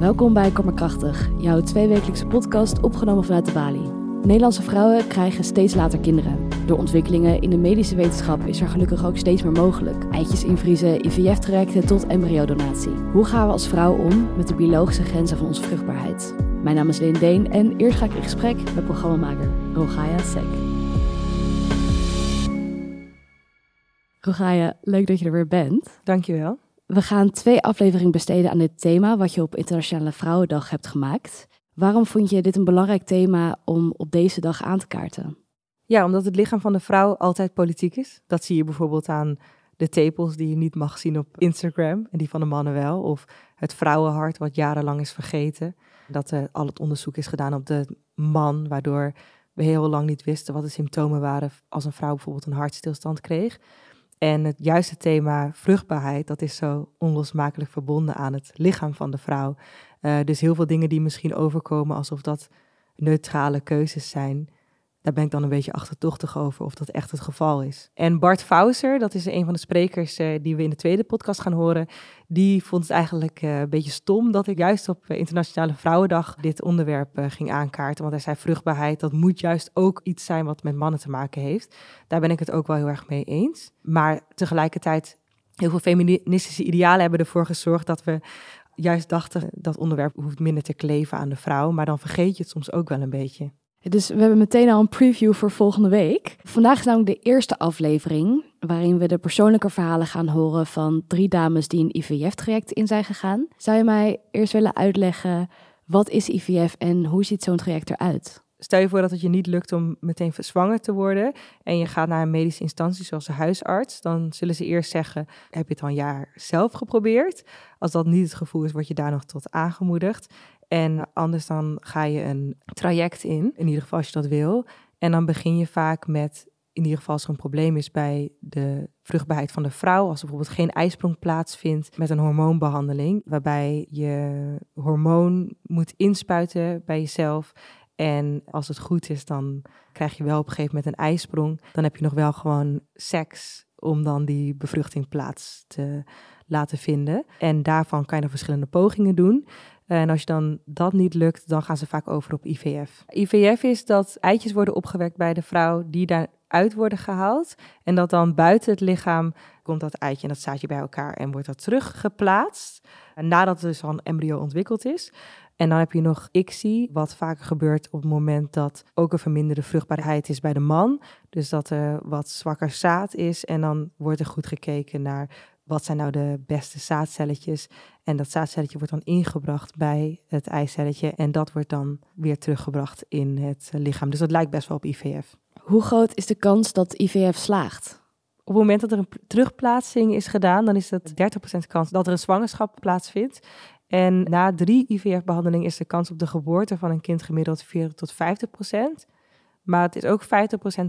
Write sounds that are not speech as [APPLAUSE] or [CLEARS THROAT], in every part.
Welkom bij Kommerkrachtig, jouw tweewekelijkse podcast opgenomen vanuit de Bali. Nederlandse vrouwen krijgen steeds later kinderen. Door ontwikkelingen in de medische wetenschap is er gelukkig ook steeds meer mogelijk. Eitjes invriezen, IVF-trajecten tot embryodonatie. Hoe gaan we als vrouw om met de biologische grenzen van onze vruchtbaarheid? Mijn naam is Lynn Deen en eerst ga ik in gesprek met programmamaker Rogaya Sek. Rogaya, leuk dat je er weer bent. Dankjewel. We gaan twee afleveringen besteden aan dit thema wat je op Internationale Vrouwendag hebt gemaakt. Waarom vond je dit een belangrijk thema om op deze dag aan te kaarten? Ja, omdat het lichaam van de vrouw altijd politiek is. Dat zie je bijvoorbeeld aan de tepels die je niet mag zien op Instagram en die van de mannen wel. Of het vrouwenhart wat jarenlang is vergeten. Dat er al het onderzoek is gedaan op de man, waardoor we heel lang niet wisten wat de symptomen waren als een vrouw bijvoorbeeld een hartstilstand kreeg. En het juiste thema vruchtbaarheid, dat is zo onlosmakelijk verbonden aan het lichaam van de vrouw. Uh, dus heel veel dingen die misschien overkomen alsof dat neutrale keuzes zijn, daar ben ik dan een beetje achterdochtig over of dat echt het geval is. En Bart Fauser, dat is een van de sprekers uh, die we in de tweede podcast gaan horen, die vond het eigenlijk uh, een beetje stom dat ik juist op Internationale Vrouwendag dit onderwerp ging aankaarten. Want hij zei vruchtbaarheid, dat moet juist ook iets zijn wat met mannen te maken heeft. Daar ben ik het ook wel heel erg mee eens. Maar tegelijkertijd, heel veel feministische idealen hebben ervoor gezorgd dat we juist dachten dat onderwerp hoeft minder te kleven aan de vrouw. Maar dan vergeet je het soms ook wel een beetje. Dus we hebben meteen al een preview voor volgende week. Vandaag is namelijk de eerste aflevering waarin we de persoonlijke verhalen gaan horen van drie dames die een IVF-traject in zijn gegaan. Zou je mij eerst willen uitleggen wat is IVF en hoe ziet zo'n traject eruit? Stel je voor dat het je niet lukt om meteen zwanger te worden en je gaat naar een medische instantie zoals een huisarts, dan zullen ze eerst zeggen: heb je het al een jaar zelf geprobeerd? Als dat niet het gevoel is, word je daar nog tot aangemoedigd. En anders dan ga je een traject in, in ieder geval als je dat wil. En dan begin je vaak met, in ieder geval als er een probleem is bij de vruchtbaarheid van de vrouw, als er bijvoorbeeld geen ijsprong plaatsvindt, met een hormoonbehandeling, waarbij je hormoon moet inspuiten bij jezelf. En als het goed is, dan krijg je wel op een gegeven moment een ijsprong. Dan heb je nog wel gewoon seks om dan die bevruchting plaats te laten vinden. En daarvan kan je dan verschillende pogingen doen. En als je dan dat niet lukt, dan gaan ze vaak over op IVF. IVF is dat eitjes worden opgewekt bij de vrouw die daaruit worden gehaald. En dat dan buiten het lichaam komt dat eitje en dat zaadje bij elkaar en wordt dat teruggeplaatst. Nadat dus al een embryo ontwikkeld is. En dan heb je nog ICSI, wat vaker gebeurt op het moment dat ook een verminderde vruchtbaarheid is bij de man. Dus dat er wat zwakker zaad is. En dan wordt er goed gekeken naar wat zijn nou de beste zaadcelletjes. En dat zaadcelletje wordt dan ingebracht bij het eicelletje. En dat wordt dan weer teruggebracht in het lichaam. Dus dat lijkt best wel op IVF. Hoe groot is de kans dat IVF slaagt? Op het moment dat er een terugplaatsing is gedaan, dan is het 30% kans dat er een zwangerschap plaatsvindt. En na drie IVF-behandelingen is de kans op de geboorte van een kind gemiddeld 40 tot 50%. Maar het is ook 50%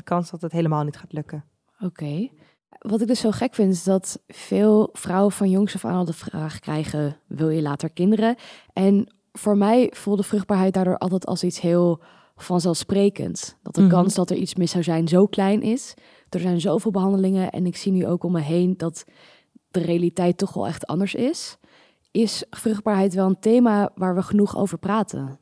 kans dat het helemaal niet gaat lukken. Oké. Wat ik dus zo gek vind, is dat veel vrouwen van jongs af aan al de vraag krijgen: wil je later kinderen? En voor mij voelde vruchtbaarheid daardoor altijd als iets heel vanzelfsprekends. Dat de mhm. kans dat er iets mis zou zijn zo klein is. Er zijn zoveel behandelingen en ik zie nu ook om me heen dat de realiteit toch wel echt anders is. Is vruchtbaarheid wel een thema waar we genoeg over praten?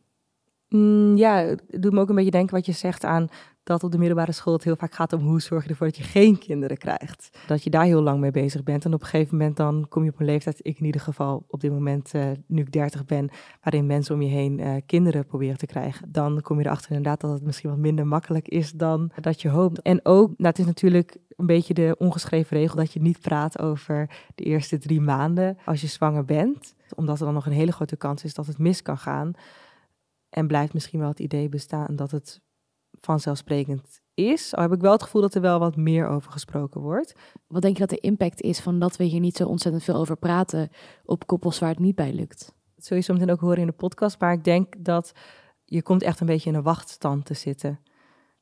Mm, ja, het doet me ook een beetje denken wat je zegt aan dat op de middelbare school het heel vaak gaat om hoe zorg je ervoor dat je geen kinderen krijgt. Dat je daar heel lang mee bezig bent. En op een gegeven moment dan kom je op een leeftijd, ik in ieder geval op dit moment, uh, nu ik 30 ben, waarin mensen om je heen uh, kinderen proberen te krijgen. Dan kom je erachter inderdaad dat het misschien wat minder makkelijk is dan dat je hoopt. En ook, nou, het is natuurlijk een beetje de ongeschreven regel dat je niet praat over de eerste drie maanden als je zwanger bent. Omdat er dan nog een hele grote kans is dat het mis kan gaan. En blijft misschien wel het idee bestaan dat het vanzelfsprekend is. Al heb ik wel het gevoel dat er wel wat meer over gesproken wordt. Wat denk je dat de impact is van dat we hier niet zo ontzettend veel over praten op koppels waar het niet bij lukt? Dat zul je zo meteen ook horen in de podcast. Maar ik denk dat je komt echt een beetje in een wachtstand te zitten.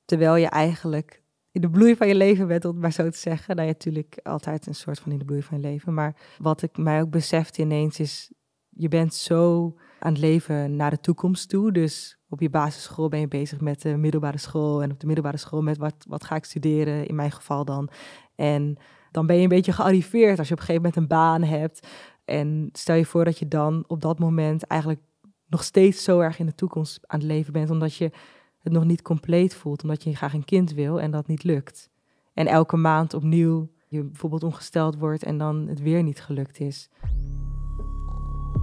Terwijl je eigenlijk in de bloei van je leven bent, om maar zo te zeggen. Nou, je natuurlijk altijd een soort van in de bloei van je leven. Maar wat ik mij ook besefte ineens is, je bent zo aan het leven naar de toekomst toe. Dus op je basisschool ben je bezig met de middelbare school. En op de middelbare school met wat, wat ga ik studeren, in mijn geval dan. En dan ben je een beetje gearriveerd als je op een gegeven moment een baan hebt. En stel je voor dat je dan op dat moment eigenlijk nog steeds zo erg in de toekomst aan het leven bent, omdat je het nog niet compleet voelt, omdat je graag een kind wil en dat niet lukt. En elke maand opnieuw je bijvoorbeeld ongesteld wordt en dan het weer niet gelukt is.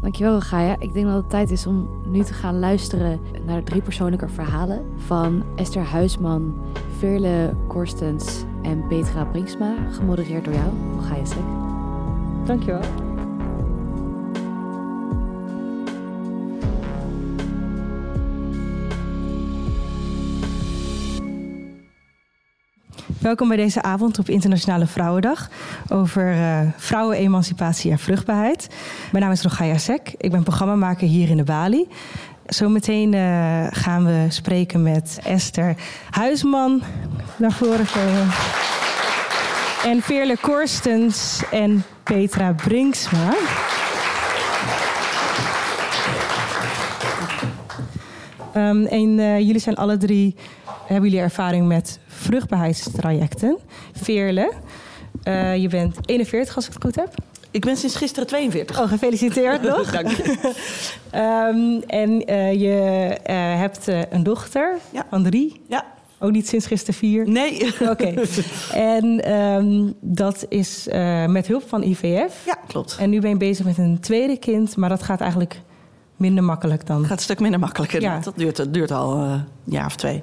Dankjewel, Gaia. Ik denk dat het tijd is om nu te gaan luisteren naar drie persoonlijke verhalen van Esther Huisman, Veerle Korstens en Petra Brinksma, gemodereerd door jou, Gaia Sek. Dankjewel. Welkom bij deze avond op Internationale Vrouwendag over uh, vrouwenemancipatie en vruchtbaarheid. Mijn naam is Rogaya Sek. Ik ben programmamaker hier in de Bali. Zometeen uh, gaan we spreken met Esther Huisman. Naar voren komen. En Veerle Korstens en Petra Brinksma. Um, en uh, jullie zijn alle drie, hebben jullie ervaring met vruchtbaarheidstrajecten. Veerle, uh, je bent 41 als ik het goed heb. Ik ben sinds gisteren 42. Oh, gefeliciteerd [LAUGHS] nog. Dank je. um, [LAUGHS] en uh, je hebt een dochter ja. van drie. Ja. Ook niet sinds gisteren vier? Nee. Oké. [LAUGHS] Okay. En um, dat is met hulp van IVF. Ja, klopt. En nu ben je bezig met een tweede kind, maar dat gaat eigenlijk minder makkelijk dan. Het gaat een stuk minder makkelijker. Ja. Dat duurt, dat duurt al een jaar of twee.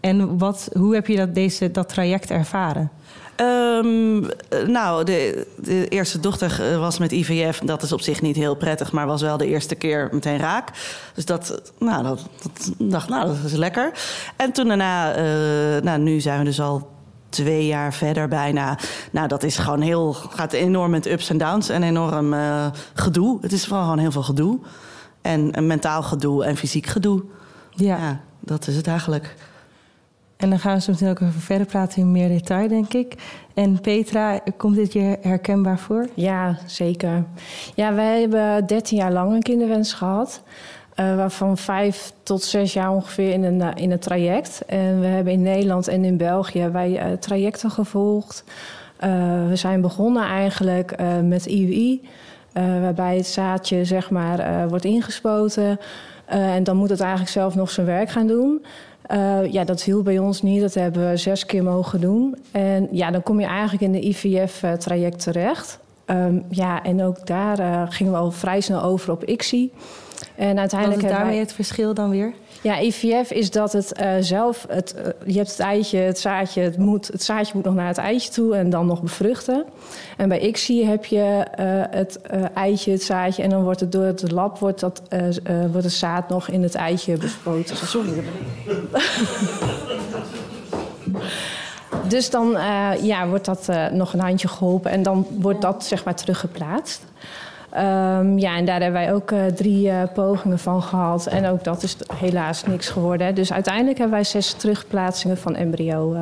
En wat, hoe heb je dat, deze, dat traject ervaren? Um, nou, de, de, eerste dochter was met IVF. Dat is op zich niet heel prettig, maar was wel de eerste keer meteen raak. Dus dat, nou, dat, dat dacht, nou, dat is lekker. En toen daarna, uh, nou, nu zijn we dus al twee jaar verder bijna. Nou, dat is gewoon heel, gaat enorm met ups en downs en enorm uh, gedoe. Het is vooral gewoon heel veel gedoe. En, en mentaal gedoe en fysiek gedoe. Ja. ja, dat is het eigenlijk. En dan gaan we zo meteen ook even verder praten in meer detail, denk ik. En Petra, komt dit je herkenbaar voor? Ja, zeker. Ja, wij hebben 13 jaar lang een kinderwens gehad. Uh, waarvan vijf tot zes jaar ongeveer in een, in een traject. En we hebben in Nederland en in België wij uh, trajecten gevolgd. Uh, we zijn begonnen eigenlijk met IUI. Waarbij het zaadje zeg maar, wordt ingespoten. en dan moet het eigenlijk zelf nog zijn werk gaan doen. Uh, ja, dat hielp bij ons niet. Dat hebben we zes keer mogen doen. En ja, dan kom je eigenlijk in de IVF-traject terecht. Um, ja, en ook daar uh, gingen we al vrij snel over op ICSI. En uiteindelijk Wat is daarmee wij... het verschil dan weer? Ja, IVF is dat het uh, zelf, het, uh, je hebt het eitje, het zaadje, het, moet, het zaadje moet nog naar het eitje toe en dan nog bevruchten. En bij ICSI heb je uh, het eitje, het zaadje en dan wordt het door het lab wordt, dat, wordt het zaad nog in het eitje bespoten. Sorry. [LAUGHS] Dus dan uh, ja, wordt dat uh, nog een handje geholpen en dan wordt dat zeg maar teruggeplaatst. Um, ja, en daar hebben wij ook uh, drie pogingen van gehad. En ook dat is helaas niks geworden. Dus uiteindelijk hebben wij zes terugplaatsingen van, embryo,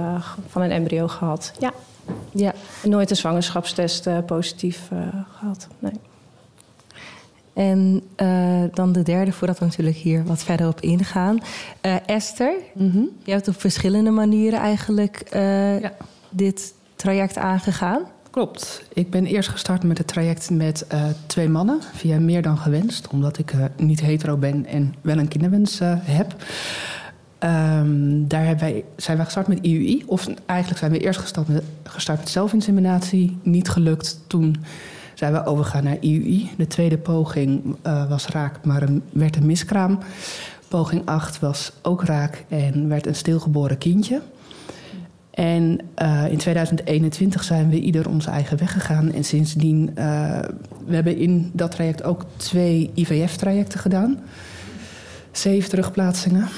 van een embryo gehad. Ja. ja. Nooit een zwangerschapstest positief gehad. Nee. En uh, dan de derde, voordat we natuurlijk hier wat verder op ingaan. Uh, Esther, mm -hmm. je hebt op verschillende manieren eigenlijk uh, ja. dit traject aangegaan. Klopt. Ik ben eerst gestart met het traject met twee mannen, via meer dan gewenst, omdat ik niet hetero ben en wel een kinderwens heb. Um, daar wij, zijn wij gestart met IUI, of eigenlijk zijn we eerst gestart met, zelfinseminatie, niet gelukt. Toen zijn we overgegaan naar IUI. De tweede poging uh, was raak, maar werd een miskraam. Poging 8 was ook raak en werd een stilgeboren kindje. En uh, in 2021 zijn we ieder onze eigen weg gegaan. En sindsdien, uh, we hebben in dat traject ook twee IVF-trajecten gedaan. Zeven terugplaatsingen,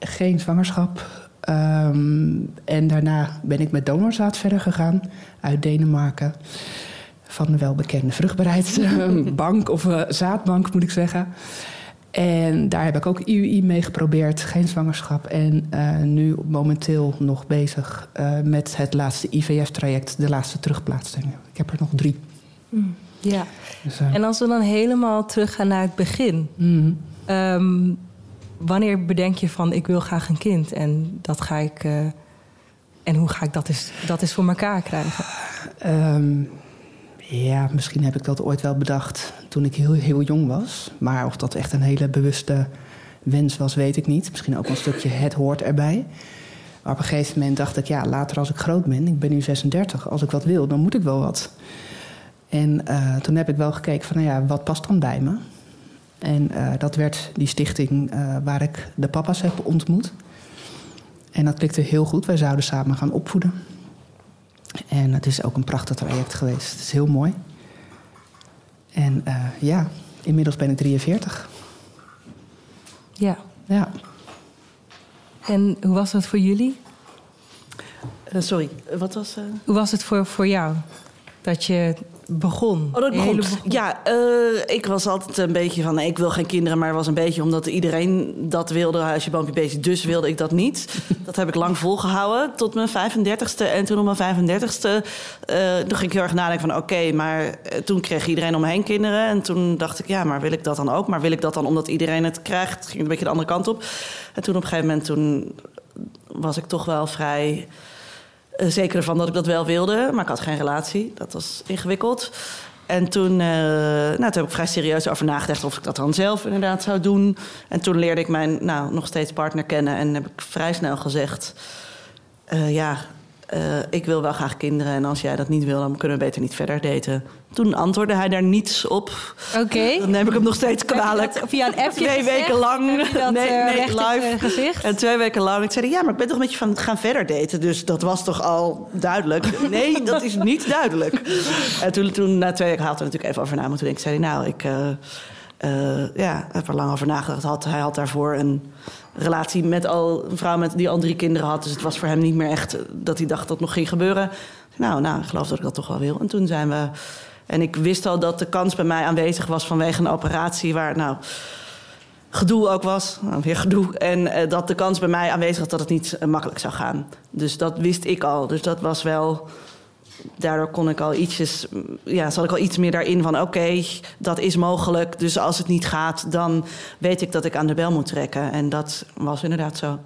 geen zwangerschap. Um, en daarna ben ik met donorzaad verder gegaan uit Denemarken van de welbekende vruchtbaarheidsbank [LAUGHS] of uh, zaadbank moet ik zeggen. En daar heb ik ook IUI mee geprobeerd, geen zwangerschap. En uh, nu momenteel nog bezig uh, met het laatste IVF-traject, de laatste terugplaatsingen. Ik heb er nog drie. Mm. Ja, dus, en als we dan helemaal teruggaan naar het begin. Mm. Um, wanneer bedenk je van ik wil graag een kind en dat ga ik... en hoe ga ik dat eens, dat eens voor elkaar krijgen? Um, ja, misschien heb ik dat ooit wel bedacht toen ik heel, heel jong was. Maar of dat echt een hele bewuste wens was, weet ik niet. Misschien ook een stukje het hoort erbij. Maar op een gegeven moment dacht ik, ja, later als ik groot ben, ik ben nu 36, als ik wat wil, dan moet ik wel wat. En uh, toen heb ik wel gekeken van, nou ja, wat past dan bij me? En uh, dat werd die stichting uh, waar ik de papa's heb ontmoet. En dat klikte heel goed. Wij zouden samen gaan opvoeden. En het is ook een prachtig traject geweest. Het is heel mooi. En ja, inmiddels ben ik 43. Ja. Ja. En hoe was dat voor jullie? Uh, sorry, wat was... Uh... Hoe was het voor, voor jou? Dat je begon? Oh, dat begon. begon. Ja, uh, ik was altijd een beetje van... Nee, ik wil geen kinderen, maar het was een beetje omdat iedereen dat wilde. Huisje, boompje, beestje. Dus wilde ik dat niet. [LAUGHS] dat heb ik lang volgehouden tot mijn 35ste. En toen op mijn 35ste... toen ging ik heel erg nadenken van... Oké, maar toen kreeg iedereen om me heen kinderen. En toen dacht ik, ja, maar wil ik dat dan ook? Maar wil ik dat dan omdat iedereen het krijgt? Ging een beetje de andere kant op. En toen op een gegeven moment... toen was ik toch wel vrij uh, zeker ervan dat ik dat wel wilde, maar ik had geen relatie. Dat was ingewikkeld. En toen, uh, nou, toen heb ik vrij serieus over nagedacht of ik dat dan zelf inderdaad zou doen. En toen leerde ik mijn nou, nog steeds partner kennen en heb ik vrij snel gezegd: uh, Ja, ik wil wel graag kinderen en als jij dat niet wil, dan kunnen we beter niet verder daten. Toen antwoordde hij daar niets op. Oké. Okay. Dan neem ik hem nog steeds kwalijk. Via een appje Twee gezegd? weken lang. Dat, nee, uh, nee live. gezicht? En twee weken lang. Ik zei, ja, maar ik ben toch met je van gaan verder daten. Dus dat was toch al duidelijk? [LAUGHS] Nee, dat is niet duidelijk. En toen, toen na twee weken had er natuurlijk even over na moeten denken. Zei hij, nou, ik uh, uh, ja, heb er lang over nagedacht. Had, hij had daarvoor een relatie met al een vrouw met, die al drie kinderen had. Dus het was voor hem niet meer echt dat hij dacht dat het nog ging gebeuren. Nou, nou, ik geloof dat ik dat toch wel wil. En toen zijn we. En ik wist al dat de kans bij mij aanwezig was vanwege een operatie waar, nou, gedoe ook was. Nou, weer gedoe. En uh, dat de kans bij mij aanwezig was dat het niet uh, makkelijk zou gaan. Dus dat wist ik al. Dus dat was wel. Daardoor kon ik al ietsjes, ja, zat ik al iets meer daarin van: oké, dat is mogelijk. Dus als het niet gaat, dan weet ik dat ik aan de bel moet trekken. En dat was inderdaad zo.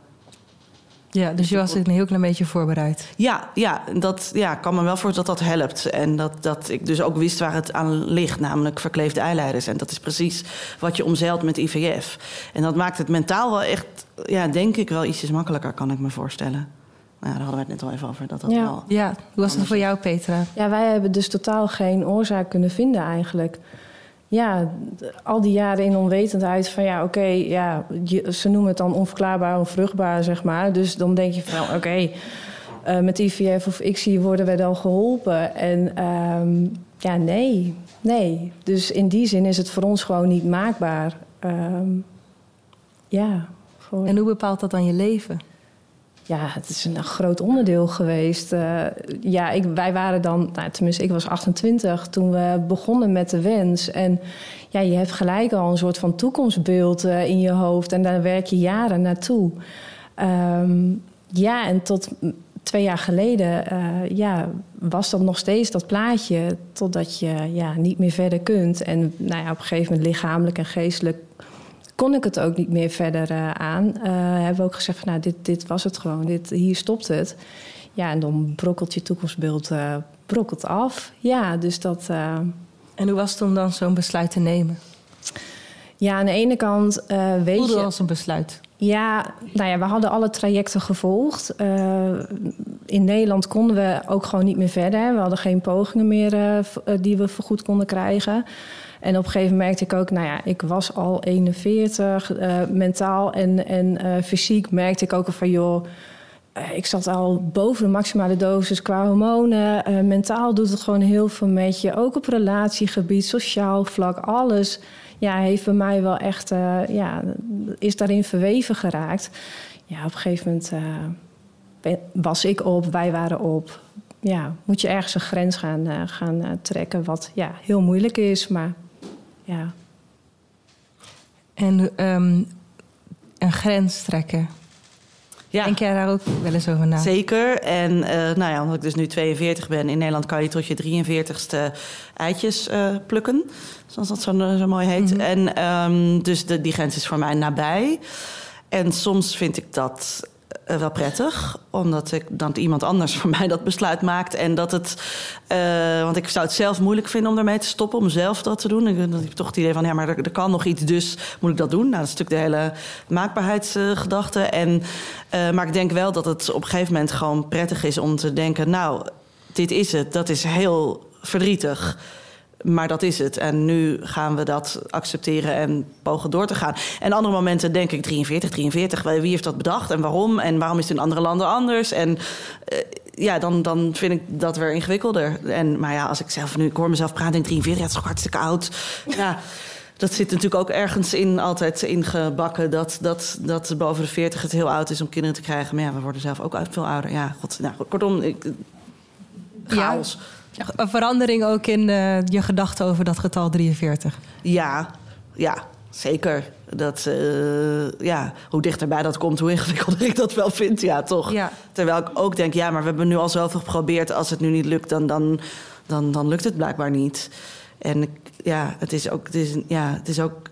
Ja, dus je was een heel klein beetje voorbereid. Ja, ja, dat ja, kan me wel voor dat dat helpt. En dat, dat ik dus ook wist waar het aan ligt, namelijk verkleefde eileiders. En dat is precies wat je omzeilt met IVF. En dat maakt het mentaal wel echt, ja, denk ik wel ietsjes makkelijker, kan ik me voorstellen. Nou, daar hadden we het net al even over. Dat dat ja. wel ja, hoe was het voor jou, Petra? Ja, wij hebben dus totaal geen oorzaak kunnen vinden eigenlijk ja, al die jaren in onwetendheid van ja, oké, ja, ze noemen het dan onverklaarbaar, onvruchtbaar, zeg maar. Dus dan denk je van oké, uh, met IVF of ICSI worden wij dan geholpen. En um, ja, nee, nee. Dus in die zin is het voor ons gewoon niet maakbaar. Um, ja. Gewoon. En hoe bepaalt dat dan je leven? Ja, het is een groot onderdeel geweest. Uh, ja, ik, wij waren dan, nou, tenminste, ik was 28 toen we begonnen met de wens. En ja, je hebt gelijk al een soort van toekomstbeeld uh, in je hoofd en daar werk je jaren naartoe. Um, ja, en tot twee jaar geleden uh, ja, was dat nog steeds dat plaatje, totdat je ja, niet meer verder kunt. En nou ja, op een gegeven moment lichamelijk en geestelijk kon ik het ook niet meer verder uh, aan. Uh, hebben we ook gezegd van nou, dit, dit was het gewoon, dit, hier stopt het. Ja, en dan brokkelt je toekomstbeeld uh, brokkelt af. Ja, dus dat... En hoe was het om dan zo'n besluit te nemen? Ja, aan de ene kant weet Voelde je... als een besluit? Ja, nou ja, we hadden alle trajecten gevolgd. in Nederland konden we ook gewoon niet meer verder. We hadden geen pogingen meer die we vergoed konden krijgen. En op een gegeven moment merkte ik ook, nou ja, ik was al 41, uh, mentaal en, en uh, fysiek merkte ik ook van, joh, uh, ik zat al boven de maximale dosis qua hormonen. mentaal doet het gewoon heel veel met je. Ook op relatiegebied, sociaal vlak, alles ja, heeft bij mij wel echt, ja, is daarin verweven geraakt. Ja, op een gegeven moment was ik op, wij waren op. Ja, moet je ergens een grens gaan, gaan trekken, wat ja, heel moeilijk is, maar ja. En um, een grens trekken. Ja. Denk jij daar ook wel eens over na? Zeker. En uh, nou ja, omdat ik dus nu 42 ben, in Nederland kan je tot je 43ste eitjes uh, plukken. Zoals dat zo, zo mooi heet. Mm -hmm. En um, dus de, die grens is voor mij nabij. En soms vind ik dat eh, wel prettig. Omdat ik dan iemand anders voor mij dat besluit maakt. En dat het. eh, want ik zou het zelf moeilijk vinden om daarmee te stoppen, om zelf dat te doen. Ik dan heb toch het idee van ja, maar er, er kan nog iets, dus moet ik dat doen. Nou, dat is natuurlijk de hele maakbaarheidsgedachte. en, eh, maar ik denk wel dat het op een gegeven moment gewoon prettig is om te denken: nou, dit is het. Dat is heel verdrietig. Maar dat is het. En nu gaan we dat accepteren en pogen door te gaan. En andere momenten denk ik 43, 43. Wie heeft dat bedacht en waarom? En waarom is het in andere landen anders? En eh, ja, dan, dan vind ik dat weer ingewikkelder. En, maar ja, als ik zelf nu, ik hoor mezelf praten, denk ik 43, ja, het is toch hartstikke oud. [LAUGHS] Ja, dat zit natuurlijk ook ergens in, altijd ingebakken. Dat, dat, dat boven de 40 het heel oud is om kinderen te krijgen. Maar ja, we worden zelf ook veel ouder. Ja, god, nou, kortom, ik, chaos. Een verandering ook in eh, je gedachten over dat getal 43. Ja, ja, zeker. Dat, eh, ja, hoe dichterbij dat komt, hoe ingewikkelder ik dat wel vind. Ja, toch? Ja. Terwijl ik ook denk, ja, maar we hebben nu al zoveel geprobeerd. Als het nu niet lukt, dan, dan, dan, dan lukt het blijkbaar niet. En ja, het is ook, het is, ja, het is ook,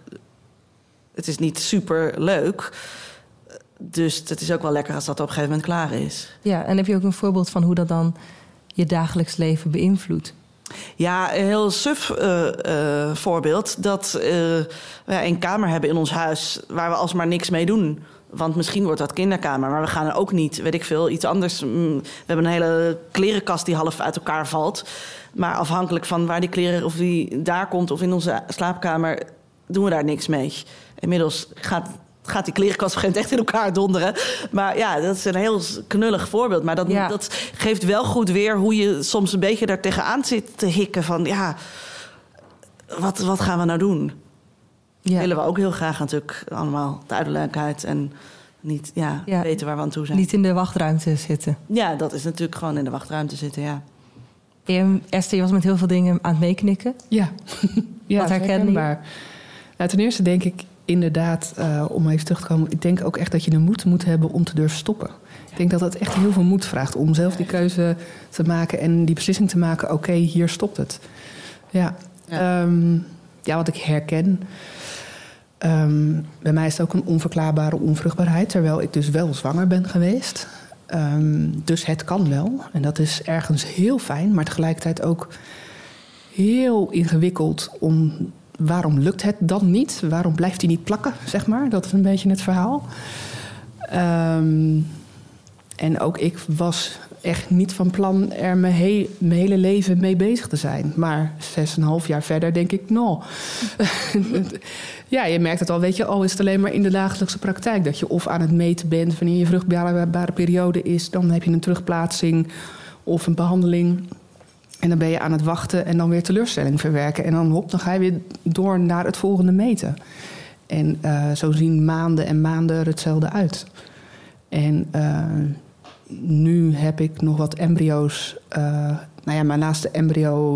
het is niet super leuk. Dus het is ook wel lekker als dat op een gegeven moment klaar is. Ja, en heb je ook een voorbeeld van hoe dat dan je dagelijks leven beïnvloedt? Ja, een heel suf eh, eh, voorbeeld. Dat eh, wij een kamer hebben in ons huis waar we alsmaar niks mee doen. Want misschien wordt dat kinderkamer, maar we gaan er ook niet, weet ik veel, iets anders. Mm, We hebben een hele klerenkast die half uit elkaar valt. Maar afhankelijk van waar die kleren, of die daar komt of in onze slaapkamer, doen we daar niks mee. Inmiddels gaat, gaat die klerenkast op een gegeven moment echt in elkaar donderen. Maar ja, dat is een heel knullig voorbeeld. Maar dat, Ja. dat geeft wel goed weer hoe je soms een beetje daar tegenaan zit te hikken. Van ja, wat, wat gaan we nou doen? Ja. Willen we ook heel graag natuurlijk allemaal duidelijkheid en niet ja, Ja. weten waar we aan toe zijn. Niet in de wachtruimte zitten. Ja, dat is natuurlijk gewoon in de wachtruimte zitten, ja. En Esther, je was met heel veel dingen aan het meeknikken. Ja, ja Wat herkenbaar. Nou, ten eerste denk ik inderdaad, eh, om even terug te komen... ik denk ook echt dat je de moed moet hebben om te durven stoppen. Ik denk dat het echt heel veel moed vraagt om zelf die keuze te maken... en die beslissing te maken, oké, hier stopt het. Ja, Ja. Ehm, ja wat ik herken... ehm, bij mij is het ook een onverklaarbare onvruchtbaarheid... terwijl ik dus wel zwanger ben geweest... Ehm, dus het kan wel. En dat is ergens heel fijn, maar tegelijkertijd ook heel ingewikkeld om. Waarom lukt het dan niet? Waarom blijft hij niet plakken, zeg maar? Dat is een beetje het verhaal. Ehm, en ook ik was echt niet van plan er mijn, mijn hele leven mee bezig te zijn. Maar zes en een half jaar verder denk ik, nou... [LAUGHS] ja, je merkt het al, weet je, al is het alleen maar in de dagelijkse praktijk... dat je of aan het meten bent wanneer je vruchtbare periode is... dan heb je een terugplaatsing of een behandeling... En dan ben je aan het wachten en dan weer teleurstelling verwerken. En dan hop, dan ga je weer door naar het volgende meten. En eh, zo zien maanden en maanden er hetzelfde uit. En eh, nu heb ik nog wat embryo's. eh, nou ja, mijn laatste embryo,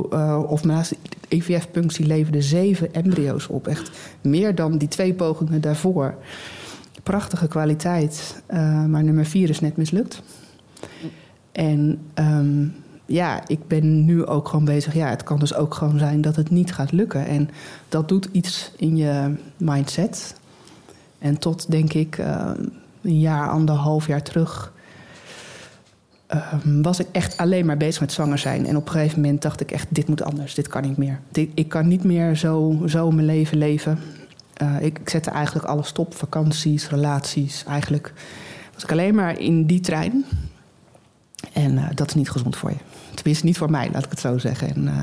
of mijn laatste IVF-punctie leverde zeven embryo's op. Echt meer dan die twee pogingen daarvoor. Prachtige kwaliteit, maar nummer vier is net mislukt. En ehm, ja, ik ben nu ook gewoon bezig. Ja, het kan dus ook gewoon zijn dat het niet gaat lukken. En dat doet iets in je mindset. En tot, denk ik, eh, een jaar, anderhalf jaar terug... ehm, was ik echt alleen maar bezig met zwanger zijn. En op een gegeven moment dacht ik echt, dit moet anders. Dit kan niet meer. Ik kan niet meer zo, zo mijn leven leven. Eh, ik, ik zette eigenlijk alles stop. Vakanties, relaties. Eigenlijk was ik alleen maar in die trein. En eh, dat is niet gezond voor je. Tenminste, niet voor mij, laat ik het zo zeggen. En, eh,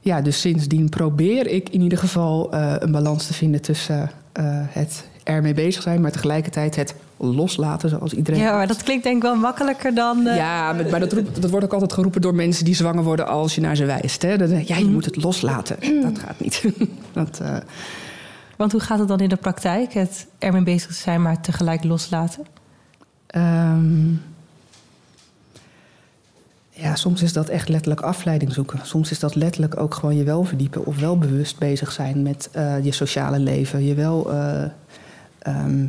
ja, dus sindsdien probeer ik in ieder geval eh, een balans te vinden tussen eh, het ermee bezig zijn, maar tegelijkertijd het loslaten, zoals iedereen. Ja, maar dat klinkt denk ik wel makkelijker dan... Ja, maar dat, roept- dat wordt ook altijd geroepen door mensen die zwanger worden als je naar ze wijst. Hè? Je, ja, je moet het loslaten. [CLEARS THROAT] Dat gaat niet. [LAUGHS] Dat, Want hoe gaat het dan in de praktijk? Het ermee bezig zijn, maar tegelijk loslaten? Ehm, ja, soms is dat echt letterlijk afleiding zoeken. Soms is dat letterlijk ook gewoon je wel verdiepen of wel bewust bezig zijn met eh, je sociale leven. Je wel eh, ehm,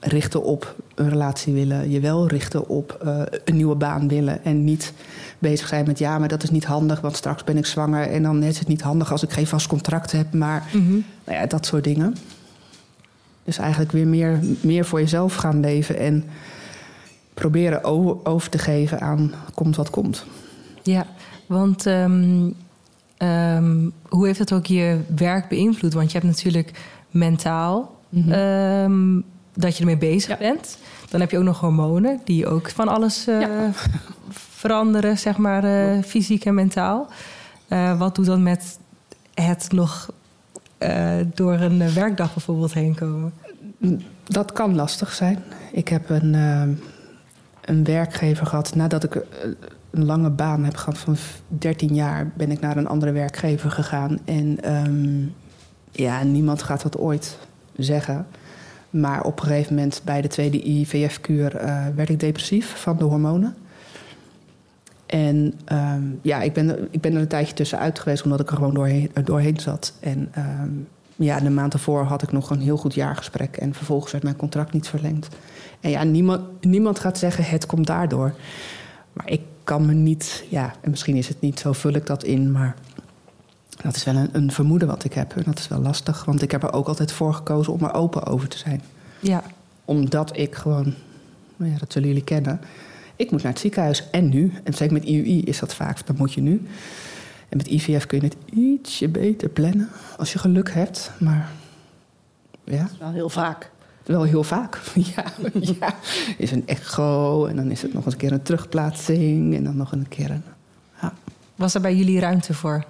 richten op een relatie willen. Je wel richten op eh, een nieuwe baan willen. En niet bezig zijn met ja, maar dat is niet handig, want straks ben ik zwanger. En dan is het niet handig als ik geen vast contract heb. Maar nou ja, dat soort dingen. Dus eigenlijk weer meer, meer voor jezelf gaan leven. En proberen over, te geven aan komt wat komt. Ja, want ehm, ehm, hoe heeft dat ook je werk beïnvloed? Want je hebt natuurlijk mentaal Mhm. ehm, dat je ermee bezig Ja. bent. Dan heb je ook nog hormonen die ook van alles eh, Ja. [LAUGHS] veranderen, zeg maar, eh, fysiek en mentaal. Eh, wat doet dat met het nog door een werkdag bijvoorbeeld heen komen? Dat kan lastig zijn. Ik heb een, een werkgever gehad. Nadat ik eh, een lange baan heb gehad van 13 jaar, ben ik naar een andere werkgever gegaan. En ehm, ja, niemand gaat dat ooit zeggen. Maar op een gegeven moment bij de tweede IVF-kuur eh, werd ik depressief van de hormonen. En ehm, ja, ik ben, ik ben er een tijdje tussenuit geweest omdat ik er gewoon doorheen, doorheen zat. En ehm, ja, de maand ervoor had ik nog een heel goed jaargesprek. En vervolgens werd mijn contract niet verlengd. En ja, niemand, niemand gaat zeggen het komt daardoor. Maar ik kan me niet, ja, en misschien is het niet, zo vul ik dat in. Maar dat is wel een, een vermoeden wat ik heb. En dat is wel lastig, want ik heb er ook altijd voor gekozen om er open over te zijn. Ja, Omdat ik gewoon, nou ja, dat zullen jullie kennen. Ik moet naar het ziekenhuis en nu. En zeker met IUI is dat vaak, dan moet je nu. En met IVF kun je het ietsje beter plannen als je geluk hebt. Maar ja, Wel heel vaak. Wel heel vaak. [LAUGHS] Ja, ja. Is een echo en dan is het nog eens een keer een terugplaatsing en dan nog een keer een. Ja. was er bij jullie ruimte voor?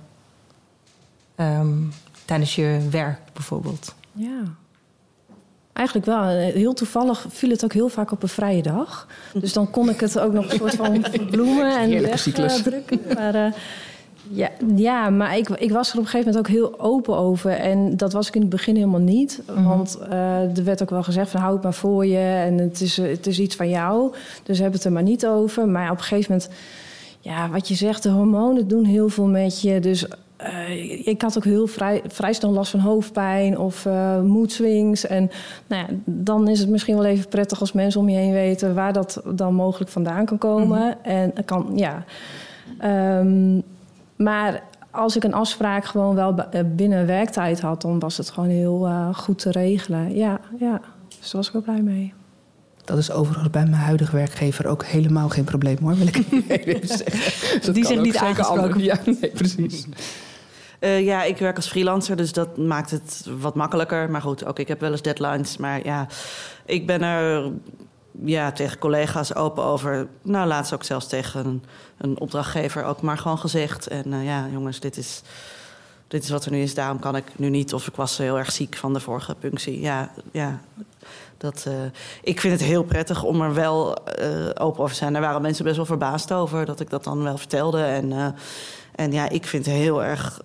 Ehm, tijdens je werk bijvoorbeeld? Ja. Eigenlijk wel. Heel toevallig viel het ook heel vaak op een vrije dag. Dus dan kon ik het ook nog een soort van [LAUGHS] verbloemen en wegdrukken. Maar, eh, ja, ja, maar ik, ik was er op een gegeven moment ook heel open over. En dat was ik in het begin helemaal niet. Want eh, er werd ook wel gezegd van hou het maar voor je. En het is, het is iets van jou. Dus heb het er maar niet over. Maar op een gegeven moment... Ja, wat je zegt, de hormonen doen heel veel met je. Dus eh, ik had ook heel vrij, vrij snel last van hoofdpijn of eh mood swings. En nou ja, dan is het misschien wel even prettig als mensen om je heen weten waar dat dan mogelijk vandaan kan komen. En het kan, ja. Ehm, maar als ik een afspraak gewoon wel eh, binnen werktijd had, dan was het gewoon heel eh, goed te regelen. Ja, ja. Dus daar was ik ook blij mee. Dat is overigens bij mijn huidige werkgever ook helemaal geen probleem hoor, wil ik [LAUGHS] [LAUGHS] even zeggen. Dus Die zich niet aangesproken anders. Ja, nee, precies. Eh, ja, ik werk als freelancer, dus dat maakt het wat makkelijker. Maar goed, ook ik heb wel eens deadlines. Maar ja, ik ben er ja, tegen collega's open over. Nou, laatst ook zelfs tegen een, opdrachtgever ook maar gewoon gezegd. En eh, ja, jongens, dit is, dit is wat er nu is. Daarom kan ik nu niet. Of ik was heel erg ziek van de vorige punctie. Ja, ja. Dat, eh, ik vind het heel prettig om er wel eh, open over te zijn. Daar waren mensen best wel verbaasd over dat ik dat dan wel vertelde. En, en ja, ik vind het heel erg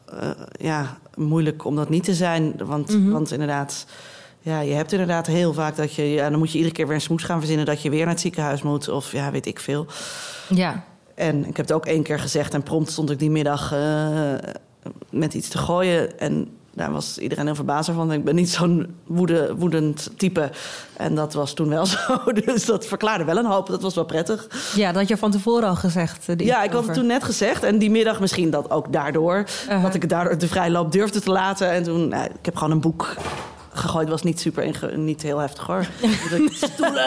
ja, moeilijk om dat niet te zijn. Want, want inderdaad, ja, je hebt inderdaad heel vaak dat je... Ja, dan moet je iedere keer weer een smoes gaan verzinnen... dat je weer naar het ziekenhuis moet. Of ja, weet ik veel. Ja, En ik heb het ook één keer gezegd en prompt stond ik die middag eh, met iets te gooien. En daar was iedereen heel verbaasd van. Ik ben niet zo'n woede, woedend type. En dat was toen wel [LAUGHS] zo. Dus dat verklaarde wel een hoop. Dat was wel prettig. ja, dat had je van tevoren al gezegd. eh, Ja, ik had het toen net gezegd. En die middag misschien dat ook daardoor. Uh-huh. Dat ik het daardoor de vrije loop durfde te laten. En toen, nou, ik heb gewoon een boek gegooid. was niet super, inge- niet heel heftig hoor. [LAUGHS] Stoelen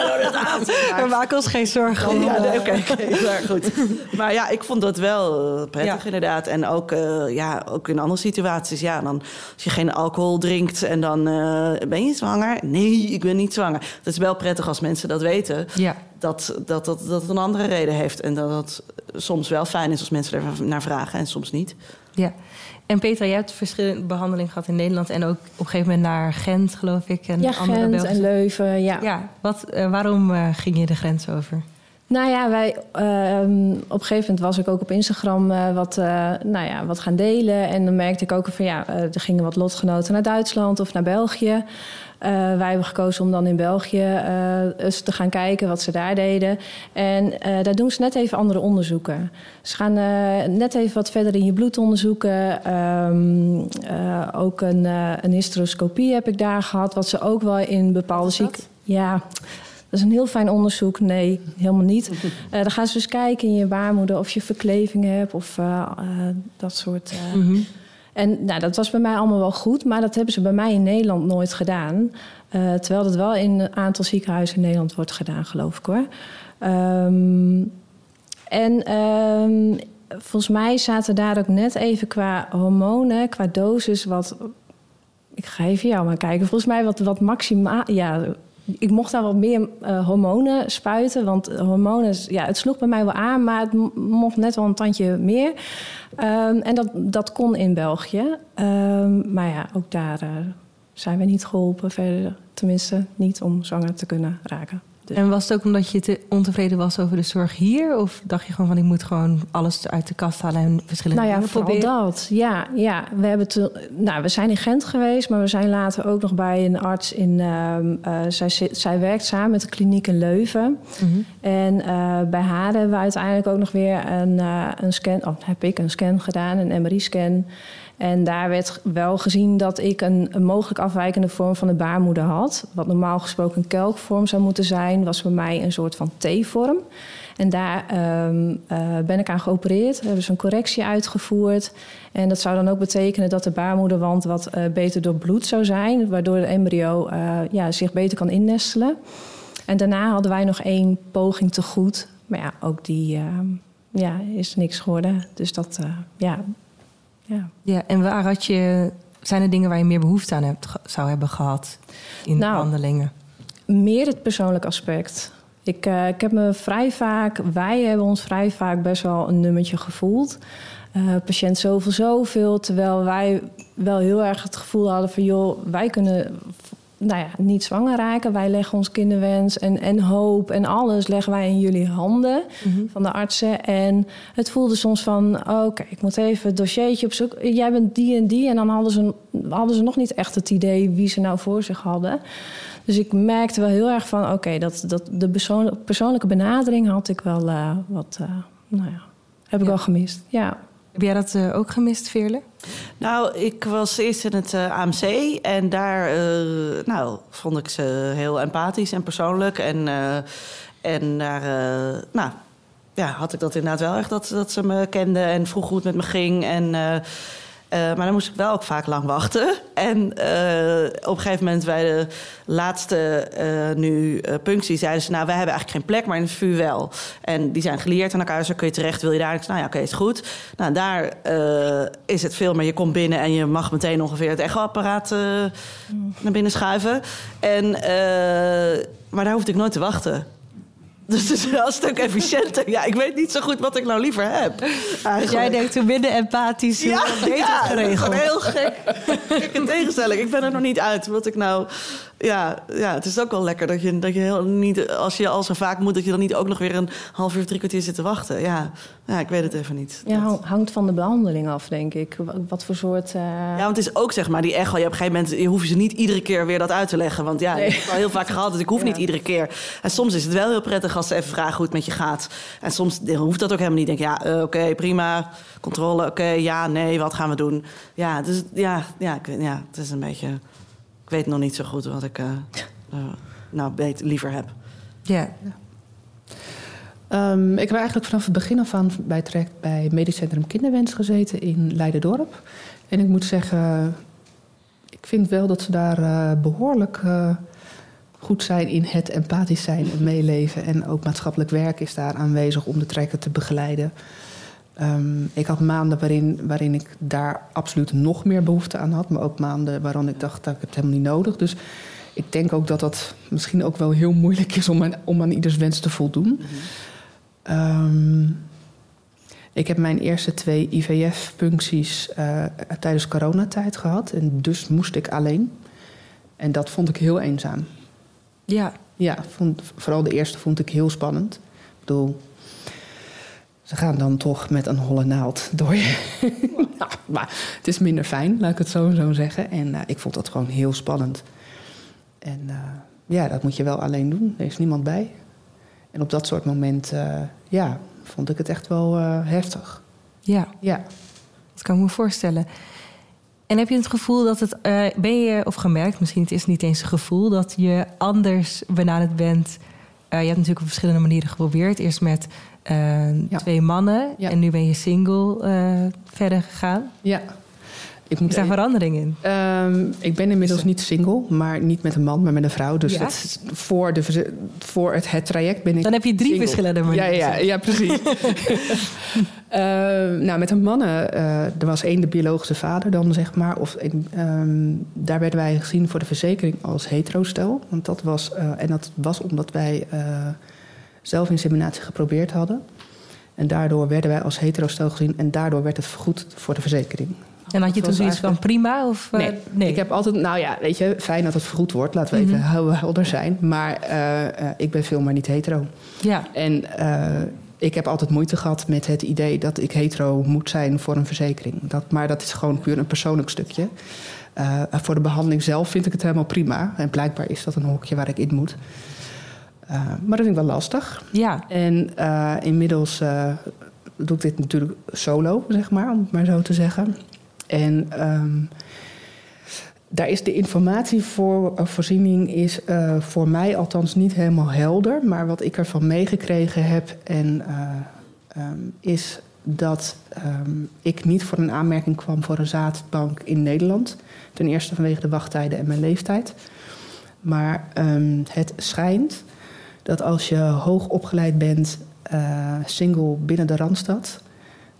door maken ons geen zorgen. Ja, nee, oké, oké, [LAUGHS] maar goed. Maar ja, ik vond dat wel eh, prettig Ja. inderdaad. En ook, eh, ja, ook in andere situaties. Ja, dan als je geen alcohol drinkt en dan eh, ben je zwanger. Nee, ik ben niet zwanger. Het is wel prettig als mensen dat weten. Ja. Dat, dat, dat, dat een andere reden heeft. En dat het soms wel fijn is als mensen er naar vragen en soms niet. Ja. En Petra, jij hebt verschillende behandelingen gehad in Nederland en ook op een gegeven moment naar Gent, geloof ik. En Ja, andere Gent Belgische- en Leuven, ja. Ja, wat, eh, waarom eh, ging je de grens over? Nou ja, wij, ehm, op een gegeven moment was ik ook op Instagram eh, wat, eh, nou ja, wat gaan delen. En dan merkte ik ook van ja, eh, er gingen wat lotgenoten naar Duitsland of naar België. Wij hebben gekozen om dan in België eens te gaan kijken wat ze daar deden. En daar doen ze net even andere onderzoeken. Ze gaan net even wat verder in je bloed onderzoeken. Ehm, eh, ook een, een hysteroscopie heb ik daar gehad, wat ze ook wel in bepaalde ziekten. Ja, dat is een heel fijn onderzoek. Nee, helemaal niet. [LAUGHS] Eh, dan gaan ze dus kijken in je baarmoeder of je verkleving hebt of eh, eh, dat soort. Mhm. En nou, dat was bij mij allemaal wel goed, maar dat hebben ze bij mij in Nederland nooit gedaan. Uh, terwijl dat wel in een aantal ziekenhuizen in Nederland wordt gedaan, geloof ik hoor. Um, en um, volgens mij zaten daar ook net even qua hormonen, qua dosis, wat. Ik ga even jou maar kijken. Volgens mij wat, wat maximaal. Ja, ik mocht daar wat meer uh, hormonen spuiten. Want hormonen, ja, het sloeg bij mij wel aan, maar het mocht net wel een tandje meer. Um, en dat, dat kon in België. Um, maar ja, ook daar uh, zijn we niet geholpen. Tenminste, niet om zwanger te kunnen raken. En was het ook omdat je te ontevreden was over de zorg hier? Of dacht je gewoon van ik moet gewoon alles uit de kast halen en verschillende nou ja, dingen proberen? dat. Ja, ja. We, hebben te, nou, we zijn in Gent geweest, maar we zijn later ook nog bij een arts in. Uh, uh, zij, zij werkt samen met de kliniek in Leuven. -hmm. En uh, bij haar hebben we uiteindelijk ook nog weer een, uh, een scan. Of heb ik een scan gedaan, een MRI-scan. En daar werd wel gezien dat ik een, mogelijk afwijkende vorm van de baarmoeder had. Wat normaal gesproken een kelkvorm zou moeten zijn, was bij mij een soort van T-vorm. En daar um, uh, ben ik aan geopereerd. Hebben ze een correctie uitgevoerd. En dat zou dan ook betekenen dat de baarmoederwand wat uh, beter doorbloed zou zijn. Waardoor de embryo uh, ja, zich beter kan innestelen. En daarna hadden wij nog één poging te goed. Maar ja, ook die ehm, ja, is niks geworden. Dus dat, ja, ja. ja, en waar had je, zijn er dingen waar je meer behoefte aan hebt, zou hebben gehad in nou, behandelingen? Meer het persoonlijk aspect. Ik, uh, ik heb me vrij vaak, wij hebben ons vrij vaak best wel een nummertje gevoeld. Uh, patiënt zoveel, zoveel. Terwijl wij wel heel erg het gevoel hadden van joh, wij kunnen nou ja, niet zwanger raken. Wij leggen ons kinderwens en, en hoop en alles leggen wij in jullie handen Mhm. van de artsen. En het voelde soms van, oké, okay, ik moet even het dossiertje op zoek. Jij bent die en die. En dan hadden ze, hadden ze nog niet echt het idee wie ze nou voor zich hadden. Dus ik merkte wel heel erg van, oké, okay, dat, dat de persoon, persoonlijke benadering had ik wel uh, wat, uh, nou ja, heb ik ja. wel gemist. Ja. Heb jij dat uh, ook gemist, Veerle? Nou, ik was eerst in het uh, AMC en daar uh, nou, vond ik ze heel empathisch en persoonlijk. En, en daar nou, ja, had ik dat inderdaad wel echt, dat, dat ze me kenden en vroeg hoe het met me ging. En, Uh, maar dan moest ik wel ook vaak lang wachten. En uh, op een gegeven moment bij de laatste uh, nu punctie zeiden ze... nou, wij hebben eigenlijk geen plek, maar in het VU wel. En die zijn geleerd aan elkaar, dus dan kun je terecht, wil je daar? Ik zei, nou ja, oké, okay, is goed. Nou, daar is het veel meer, je komt binnen... en je mag meteen ongeveer het echoapparaat mm. naar binnen schuiven. En, maar daar hoefde ik nooit te wachten. Dus het is wel een stuk efficiënter. Ja, ik weet niet zo goed wat ik nou liever heb. Dus jij denkt hoe minder empathisch, ja, beter ja, geregeld. heel gek. Gekke tegenstelling. Ik ben er nog niet uit wat ik nou... Ja, ja, het is ook wel lekker dat je, dat je heel niet... Als je al zo vaak moet, dat je dan niet ook nog weer een half uur, drie kwartier zit te wachten. Ja, ja ik weet het even niet. Ja, dat... hangt van de behandeling af, denk ik. Wat voor soort... Uh... Ja, want het is ook zeg maar die echo. Je op een gegeven moment je hoef je ze niet iedere keer weer dat uit te leggen. Want ja, nee. ik heb het al heel vaak [LAUGHS] gehad, dus ik hoef ja. niet iedere keer. En soms is het wel heel prettig als ze even vragen hoe het met je gaat. En soms hoeft dat ook helemaal niet. Denk ja, uh, oké, okay, prima. Controle, oké, okay, ja, nee, wat gaan we doen? Ja, dus ja, ja, ik, ja, het is een beetje... Ik weet nog niet zo goed wat ik uh, uh, nou beter, liever heb. Ja. Um, ik heb eigenlijk vanaf het begin af aan bij traject bij Medisch Centrum Kinderwens gezeten in Leiderdorp. En ik moet zeggen, ik vind wel dat ze daar uh, behoorlijk goed zijn in het empathisch zijn en meeleven. En ook maatschappelijk werk is daar aanwezig om de trekken te begeleiden. Um, ik had maanden waarin, waarin ik daar absoluut nog meer behoefte aan had. Maar ook maanden waarin ik dacht dat ik het helemaal niet nodig. Dus ik denk ook dat dat misschien ook wel heel moeilijk is om aan, om aan ieders wens te voldoen. Mm-hmm. Um, ik heb mijn eerste twee IVF-puncties uh, tijdens coronatijd gehad. En dus moest ik alleen. En dat vond ik heel eenzaam. Ja. Ja, vond, vooral de eerste vond ik heel spannend. Ik bedoel, ze gaan dan toch met een holle naald door je. [LAUGHS] nou, maar het is minder fijn, laat ik het zo, zo zeggen. En uh, ik vond dat gewoon heel spannend. En uh, ja, dat moet je wel alleen doen. Er is niemand bij. En op dat soort momenten, uh, ja, vond ik het echt wel heftig. Ja. ja, dat kan ik me voorstellen. En heb je het gevoel dat het, uh, ben je, of gemerkt, misschien het is niet eens een gevoel, dat je anders benaderd bent? Uh, je hebt natuurlijk op verschillende manieren geprobeerd. Eerst met ja. twee mannen ja. en nu ben je single verder gegaan. Ja. Ik moet Is daar even- verandering in? Ehm, ik ben inmiddels niet single, maar niet met een man, maar met een vrouw. Dus Ja? is voor, de, voor het, het traject ben ik. Dan heb je drie single. verschillende Ja, manieren. ja, ja, precies. [LAUGHS] [LAUGHS] Ehm, nou, met een mannen, eh, er was één de biologische vader dan, zeg maar. Of, ehm, daar werden wij gezien voor de verzekering als hetero-stel. Want dat was, eh, en dat was omdat wij eh zelfinseminatie geprobeerd hadden. En daardoor werden wij als hetero-stel gezien en daardoor werd het vergoed voor de verzekering. En had je toen zoiets van prima? Of, eh, Nee, ik heb altijd, nou ja, weet je, fijn dat het vergoed wordt. Laten we even heel helder zijn. Maar eh, eh, ik ben veel maar niet hetero. Ja, En eh, ik heb altijd moeite gehad met het idee dat ik hetero moet zijn voor een verzekering. Dat, maar dat is gewoon puur een persoonlijk stukje. Eh, voor de behandeling zelf vind ik het helemaal prima. En blijkbaar is dat een hokje waar ik in moet. Eh, maar dat vind ik wel lastig. ja. En eh, inmiddels eh, doe ik dit natuurlijk solo, zeg maar, om het maar zo te zeggen. En ehm, daar is de informatievoorziening is voor mij althans niet helemaal helder. Maar wat ik ervan meegekregen heb en, eh, ehm, is dat ehm, ik niet voor een aanmerking kwam voor een zaadbank in Nederland. Ten eerste vanwege de wachttijden en mijn leeftijd. Maar het schijnt dat als je hoog opgeleid bent, eh, single binnen de Randstad,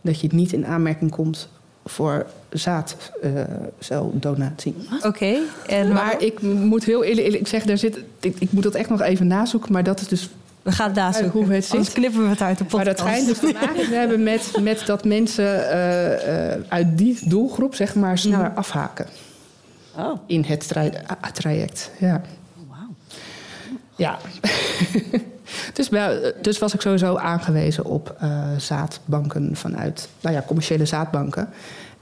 dat je niet in aanmerking komt voor zaadceldonatie. Oké. En maar ik moet heel eerlijk, eerlijk zeggen, daar zit, ik, ik moet dat echt nog even nazoeken, maar dat is dus we gaan het daar Hoe zoeken. het zit. Anders knippen we het uit de maar podcast. dat schijnt dus te maken te hebben met, met dat mensen eh, eh, uit die doelgroep zeg maar sneller afhaken Oh, in het tra- traject. Ja. Ja. [LAUGHS] dus, wel- dus was ik sowieso aangewezen op eh, zaadbanken vanuit, nou ja, commerciële zaadbanken.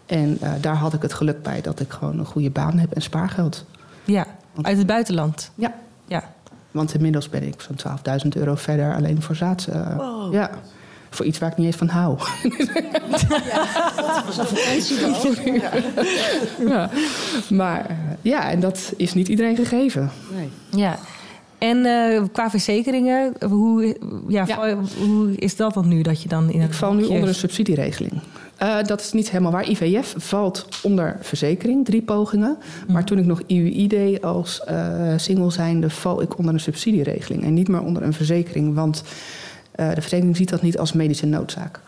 En eh, daar had ik het geluk bij dat ik gewoon een goede baan heb en spaargeld. Ja, uit het buitenland. Ja. Ja. Want inmiddels ben ik zo'n 12.000 euro verder alleen voor zaad. eh, Wow. Ja. Voor iets waar ik niet eens van hou. ja. [LAUGHS] Maar eh, ja, en dat is niet iedereen gegeven. Nee. ja. En eh, qua verzekeringen, hoe, ja, hoe is dat dan nu dat je dan in Ik val nu onder een subsidieregeling. Eh, dat is niet helemaal waar. IVF valt onder verzekering, drie pogingen. Maar toen ik nog IUI deed als eh, single zijnde, val ik onder een subsidieregeling. En niet meer onder een verzekering, want eh, de verzekering ziet dat niet als medische noodzaak.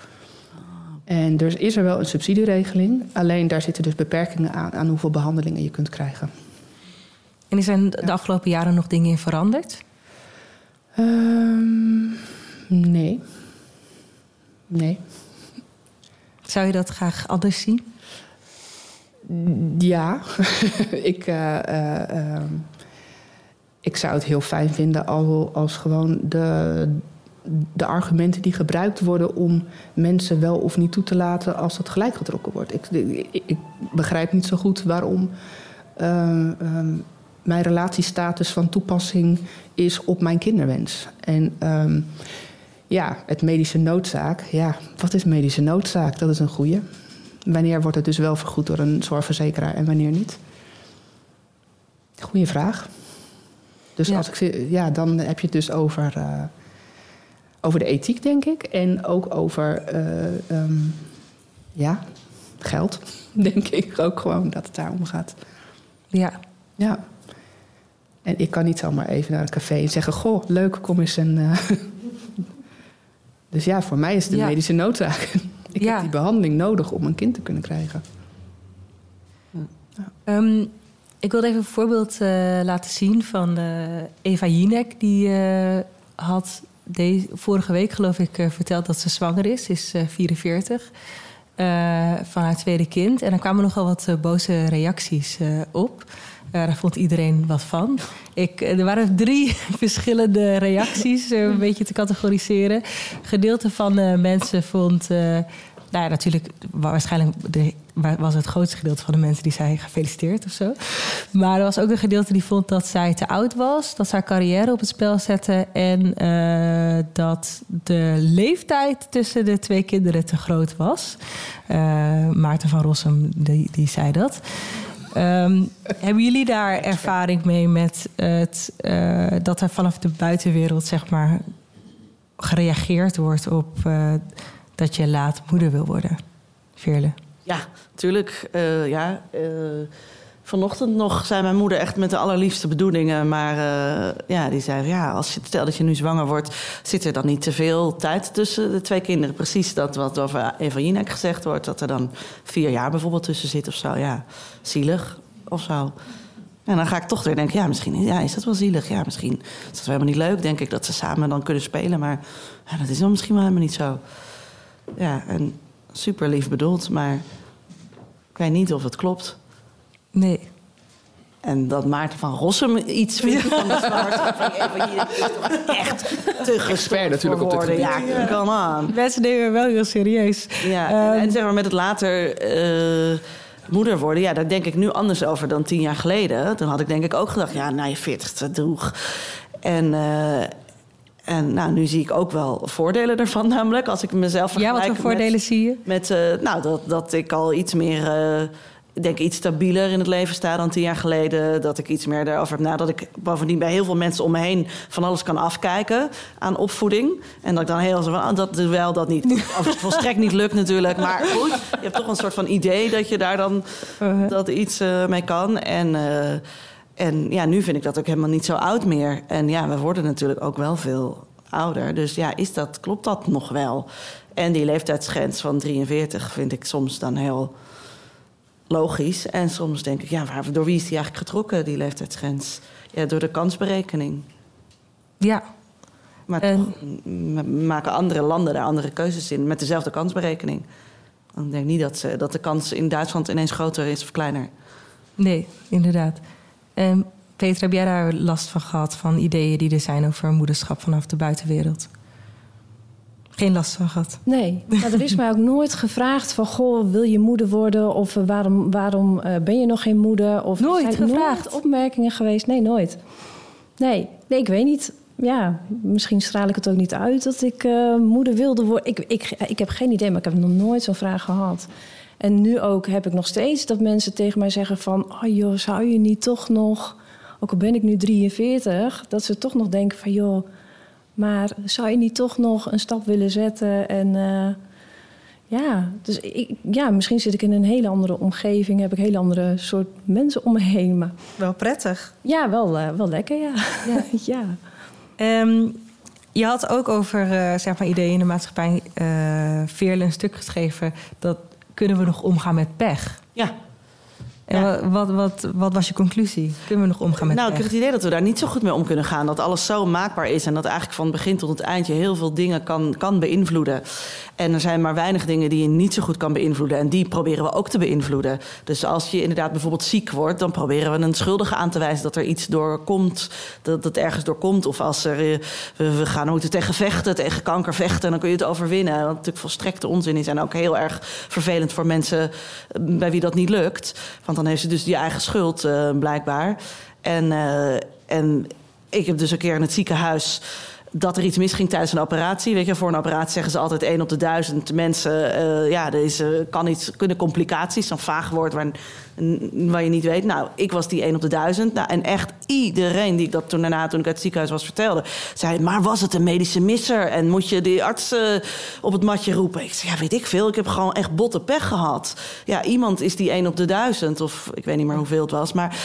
En dus is er wel een subsidieregeling, alleen daar zitten dus beperkingen aan, aan hoeveel behandelingen je kunt krijgen. En er zijn de afgelopen jaren nog dingen in veranderd? Ehm, nee. Nee. Zou je dat graag anders zien? Ja, [LAUGHS] ik, eh, eh, ehm, ik zou het heel fijn vinden als, als gewoon de, de argumenten die gebruikt worden om mensen wel of niet toe te laten als dat gelijk getrokken wordt. Ik, ik, ik begrijp niet zo goed waarom ehm, ehm, mijn relatiestatus van toepassing is op mijn kinderwens. En ehm, ja, het medische noodzaak. Ja, wat is medische noodzaak? Dat is een goede. Wanneer wordt het dus wel vergoed door een zorgverzekeraar en wanneer niet? Goeie vraag. Dus Ja. als ik, ja, dan heb je het dus over, eh, over de ethiek, denk ik. En ook over eh, ehm, ja, geld, [LAUGHS] denk ik ook gewoon dat het daarom gaat. Ja. Ja. En ik kan niet zomaar even naar een café en zeggen: Goh, leuk, kom eens. En, eh, [LAUGHS] dus ja, voor mij is het de Ja. medische noodzaak. [LAUGHS] ik Ja. heb die behandeling nodig om een kind te kunnen krijgen. Ehm, ik wilde even een voorbeeld eh, laten zien van eh, Eva Jinek. Die had deze, vorige week, geloof ik, verteld dat ze zwanger is. Ze is eh, 44. eh, van haar tweede kind. En er kwamen nogal wat boze reacties op. Eh, daar vond iedereen wat van. Ik, eh, er waren drie [LAUGHS] verschillende reacties, eh, een beetje te categoriseren. Gedeelte van de mensen vond. nou ja, natuurlijk, waarschijnlijk de, was het grootste gedeelte van de mensen die zei gefeliciteerd of zo. Maar er was ook een gedeelte die vond dat zij te oud was, dat ze haar carrière op het spel zette en dat de leeftijd tussen de twee kinderen te groot was. Maarten van Rossum die, die zei dat. Ehm, hebben jullie daar ervaring mee met het, eh, dat er vanaf de buitenwereld zeg maar gereageerd wordt op eh, dat je laat moeder wil worden? Veerle. Ja, tuurlijk. Uh, ja, vanochtend nog zei mijn moeder echt met de allerliefste bedoelingen. Maar uh, ja, die zei: ja, als je stel dat je nu zwanger wordt, zit er dan niet te veel tijd tussen de twee kinderen? Precies dat wat over Eva Jinek gezegd wordt, dat er dan vier jaar bijvoorbeeld tussen zit of zo. Ja, zielig of zo. En dan ga ik toch weer denken, ja, misschien ja, is dat wel zielig. Ja, misschien is dat wel helemaal niet leuk, denk ik, dat ze samen dan kunnen spelen. Maar ja, dat is dan misschien wel helemaal niet zo. Ja, en super lief bedoeld, maar ik weet niet of het klopt. Nee. En dat Maarten van Rossum iets vindt van de zwart. Van hier is toch echt te expert natuurlijk op dit gebied. Ja, come on. Mensen nemen wel heel serieus. Ja, en, en, zeg maar met het later... Uh, moeder worden, ja, daar denk ik nu anders over dan tien jaar geleden. Dan had ik denk ik ook gedacht, ja, na je veertigste droeg. En, uh, en nou, nu zie ik ook wel voordelen ervan, namelijk als ik mezelf vergelijk. Ja, wat voor voordelen met, zie je? Met, uh, nou, dat, dat ik al iets meer. Uh, denk iets stabieler in het leven sta dan tien jaar geleden. Dat ik iets meer daarover heb nadat ik bovendien bij heel veel mensen om me heen van alles kan afkijken aan opvoeding. En dat ik dan heel zo van, oh, dat wel, dat niet. [LAUGHS] Of het volstrekt niet lukt natuurlijk. Maar goed, je hebt toch een soort van idee dat je daar dan uh-huh. dat iets uh, mee kan. En, uh, en ja, nu vind ik dat ook helemaal niet zo oud meer. En ja, we worden natuurlijk ook wel veel ouder. Dus ja, is dat, klopt dat nog wel? En die leeftijdsgrens van 43 vind ik soms dan heel logisch. En soms denk ik, ja, waar, door wie is die eigenlijk getrokken, die leeftijdsgrens? Ja, door de kansberekening. Ja. Maar en... maken andere landen daar andere keuzes in met dezelfde kansberekening. Dan denk ik niet dat, ze, dat de kans in Duitsland ineens groter is of kleiner. Nee, inderdaad. En Peter, heb jij daar last van gehad van ideeën die er zijn over moederschap vanaf de buitenwereld? Geen last van gehad. Nee, maar er is mij ook nooit gevraagd van... goh, wil je moeder worden? Of uh, waarom, waarom uh, ben je nog geen moeder? Of nooit zijn gevraagd? Nooit opmerkingen geweest? Nee, nooit. Nee, nee, ik weet niet. Ja, misschien straal ik het ook niet uit dat ik uh, moeder wilde worden. Ik, ik, ik heb geen idee, maar ik heb nog nooit zo'n vraag gehad. En nu ook heb ik nog steeds dat mensen tegen mij zeggen van... oh joh, zou je niet toch nog... ook al ben ik nu 43... dat ze toch nog denken van joh maar zou je niet toch nog een stap willen zetten? En uh, ja, dus ik, ja, misschien zit ik in een hele andere omgeving, heb ik een hele andere soort mensen om me heen. Maar wel prettig. Ja, wel, uh, wel lekker, ja. ja. [LAUGHS] ja. Um, je had ook over uh, zeg maar ideeën in de maatschappij uh, Veerle een stuk geschreven dat kunnen we nog omgaan met pech. Ja. En ja. wat, wat, wat, was je conclusie? Kunnen we nog omgaan met Nou, ik heb het idee dat we daar niet zo goed mee om kunnen gaan. Dat alles zo maakbaar is en dat eigenlijk van het begin tot het eind je heel veel dingen kan, kan beïnvloeden. En er zijn maar weinig dingen die je niet zo goed kan beïnvloeden. En die proberen we ook te beïnvloeden. Dus als je inderdaad bijvoorbeeld ziek wordt, dan proberen we een schuldige aan te wijzen dat er iets doorkomt, dat het ergens doorkomt. Of als er, eh, we, we gaan moeten tegen vechten, tegen kanker vechten, dan kun je het overwinnen. Wat natuurlijk volstrekte onzin is en ook heel erg vervelend voor mensen eh, bij wie dat niet lukt. Want dan heeft ze dus die eigen schuld, uh, blijkbaar. En, uh, en ik heb dus een keer in het ziekenhuis dat er iets misging tijdens een operatie. Weet je, voor een operatie zeggen ze altijd één op de duizend mensen. Uh, ja, uh, kan iets, kunnen complicaties, zo'n vaag woord waar, je niet weet. Nou, ik was die één op de duizend. Nou, en echt iedereen die ik dat toen daarna, toen ik uit het ziekenhuis was, vertelde, zei: Maar was het een medische misser? En moet je die arts uh, op het matje roepen? Ik zei: Ja, weet ik veel. Ik heb gewoon echt botte pech gehad. Ja, iemand is die één op de duizend, of ik weet niet meer hoeveel het was. Maar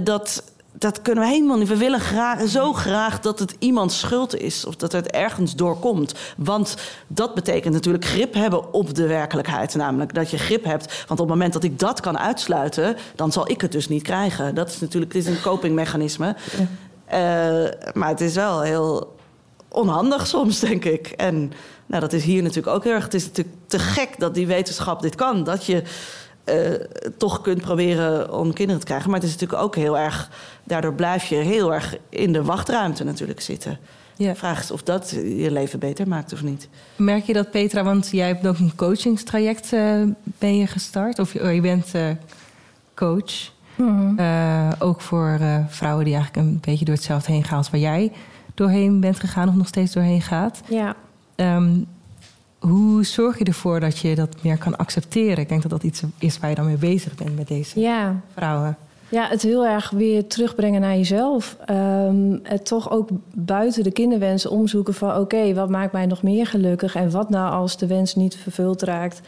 dat dat kunnen we helemaal niet. We willen graag, zo graag dat het iemands schuld is. Of dat het ergens doorkomt. Want dat betekent natuurlijk grip hebben op de werkelijkheid. Namelijk dat je grip hebt. Want op het moment dat ik dat kan uitsluiten... dan zal ik het dus niet krijgen. Dat is natuurlijk het is een copingmechanisme. Ja. Uh, maar het is wel heel onhandig soms, denk ik. En nou, dat is hier natuurlijk ook heel erg. Het is natuurlijk te gek dat die wetenschap dit kan. Dat je uh, toch kunt proberen om kinderen te krijgen. Maar het is natuurlijk ook heel erg. Daardoor blijf je heel erg in de wachtruimte natuurlijk zitten. Ja. Vraag is of dat je leven beter maakt of niet. Merk je dat, Petra? Want jij hebt ook een coachingstraject uh, ben je gestart. Of je, je bent uh, coach. Mm -hmm. ook voor vrouwen die eigenlijk een beetje door hetzelfde heen gaan als waar jij doorheen bent gegaan of nog steeds doorheen gaat. Ja. Um, hoe zorg je ervoor dat je dat meer kan accepteren? Ik denk dat dat iets is waar je dan mee bezig bent met deze ja. vrouwen. Ja, het heel erg weer terugbrengen naar jezelf. Um, het toch ook buiten de kinderwens omzoeken van... oké, okay, wat maakt mij nog meer gelukkig? En wat nou als de wens niet vervuld raakt?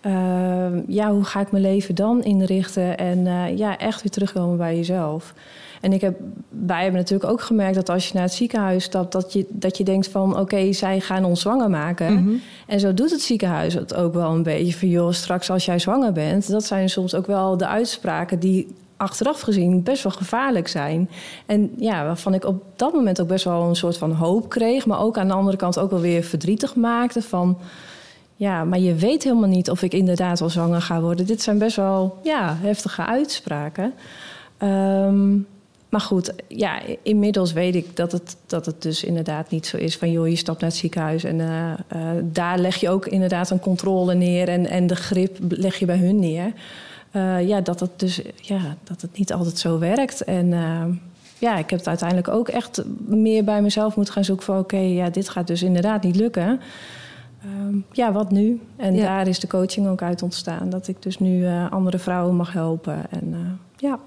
Ehm, ja, hoe ga ik mijn leven dan inrichten? En eh, ja, echt weer terugkomen bij jezelf. En ik heb, wij hebben natuurlijk ook gemerkt dat als je naar het ziekenhuis stapt, dat je, dat je denkt van oké, zij gaan ons zwanger maken. Mhm. En zo doet het ziekenhuis het ook wel een beetje van joh, straks als jij zwanger bent, dat zijn soms ook wel de uitspraken die achteraf gezien best wel gevaarlijk zijn. En ja, waarvan ik op dat moment ook best wel een soort van hoop kreeg, maar ook aan de andere kant ook wel weer verdrietig maakte van ja, maar je weet helemaal niet of ik inderdaad wel zwanger ga worden. Dit zijn best wel ja, heftige uitspraken. Ehm, maar goed, ja, inmiddels weet ik dat het, dat het dus inderdaad niet zo is van... joh, je stapt naar het ziekenhuis en uh, uh, daar leg je ook inderdaad een controle neer... en, en de grip leg je bij hun neer. Uh, ja, dat het dus ja, dat het niet altijd zo werkt. En ja, ik heb het uiteindelijk ook echt meer bij mezelf moeten gaan zoeken van... oké, okay, ja, dit gaat dus inderdaad niet lukken... Um, ja, wat nu? En ja. daar is de coaching ook uit ontstaan. Dat ik dus nu andere vrouwen mag helpen. En ja.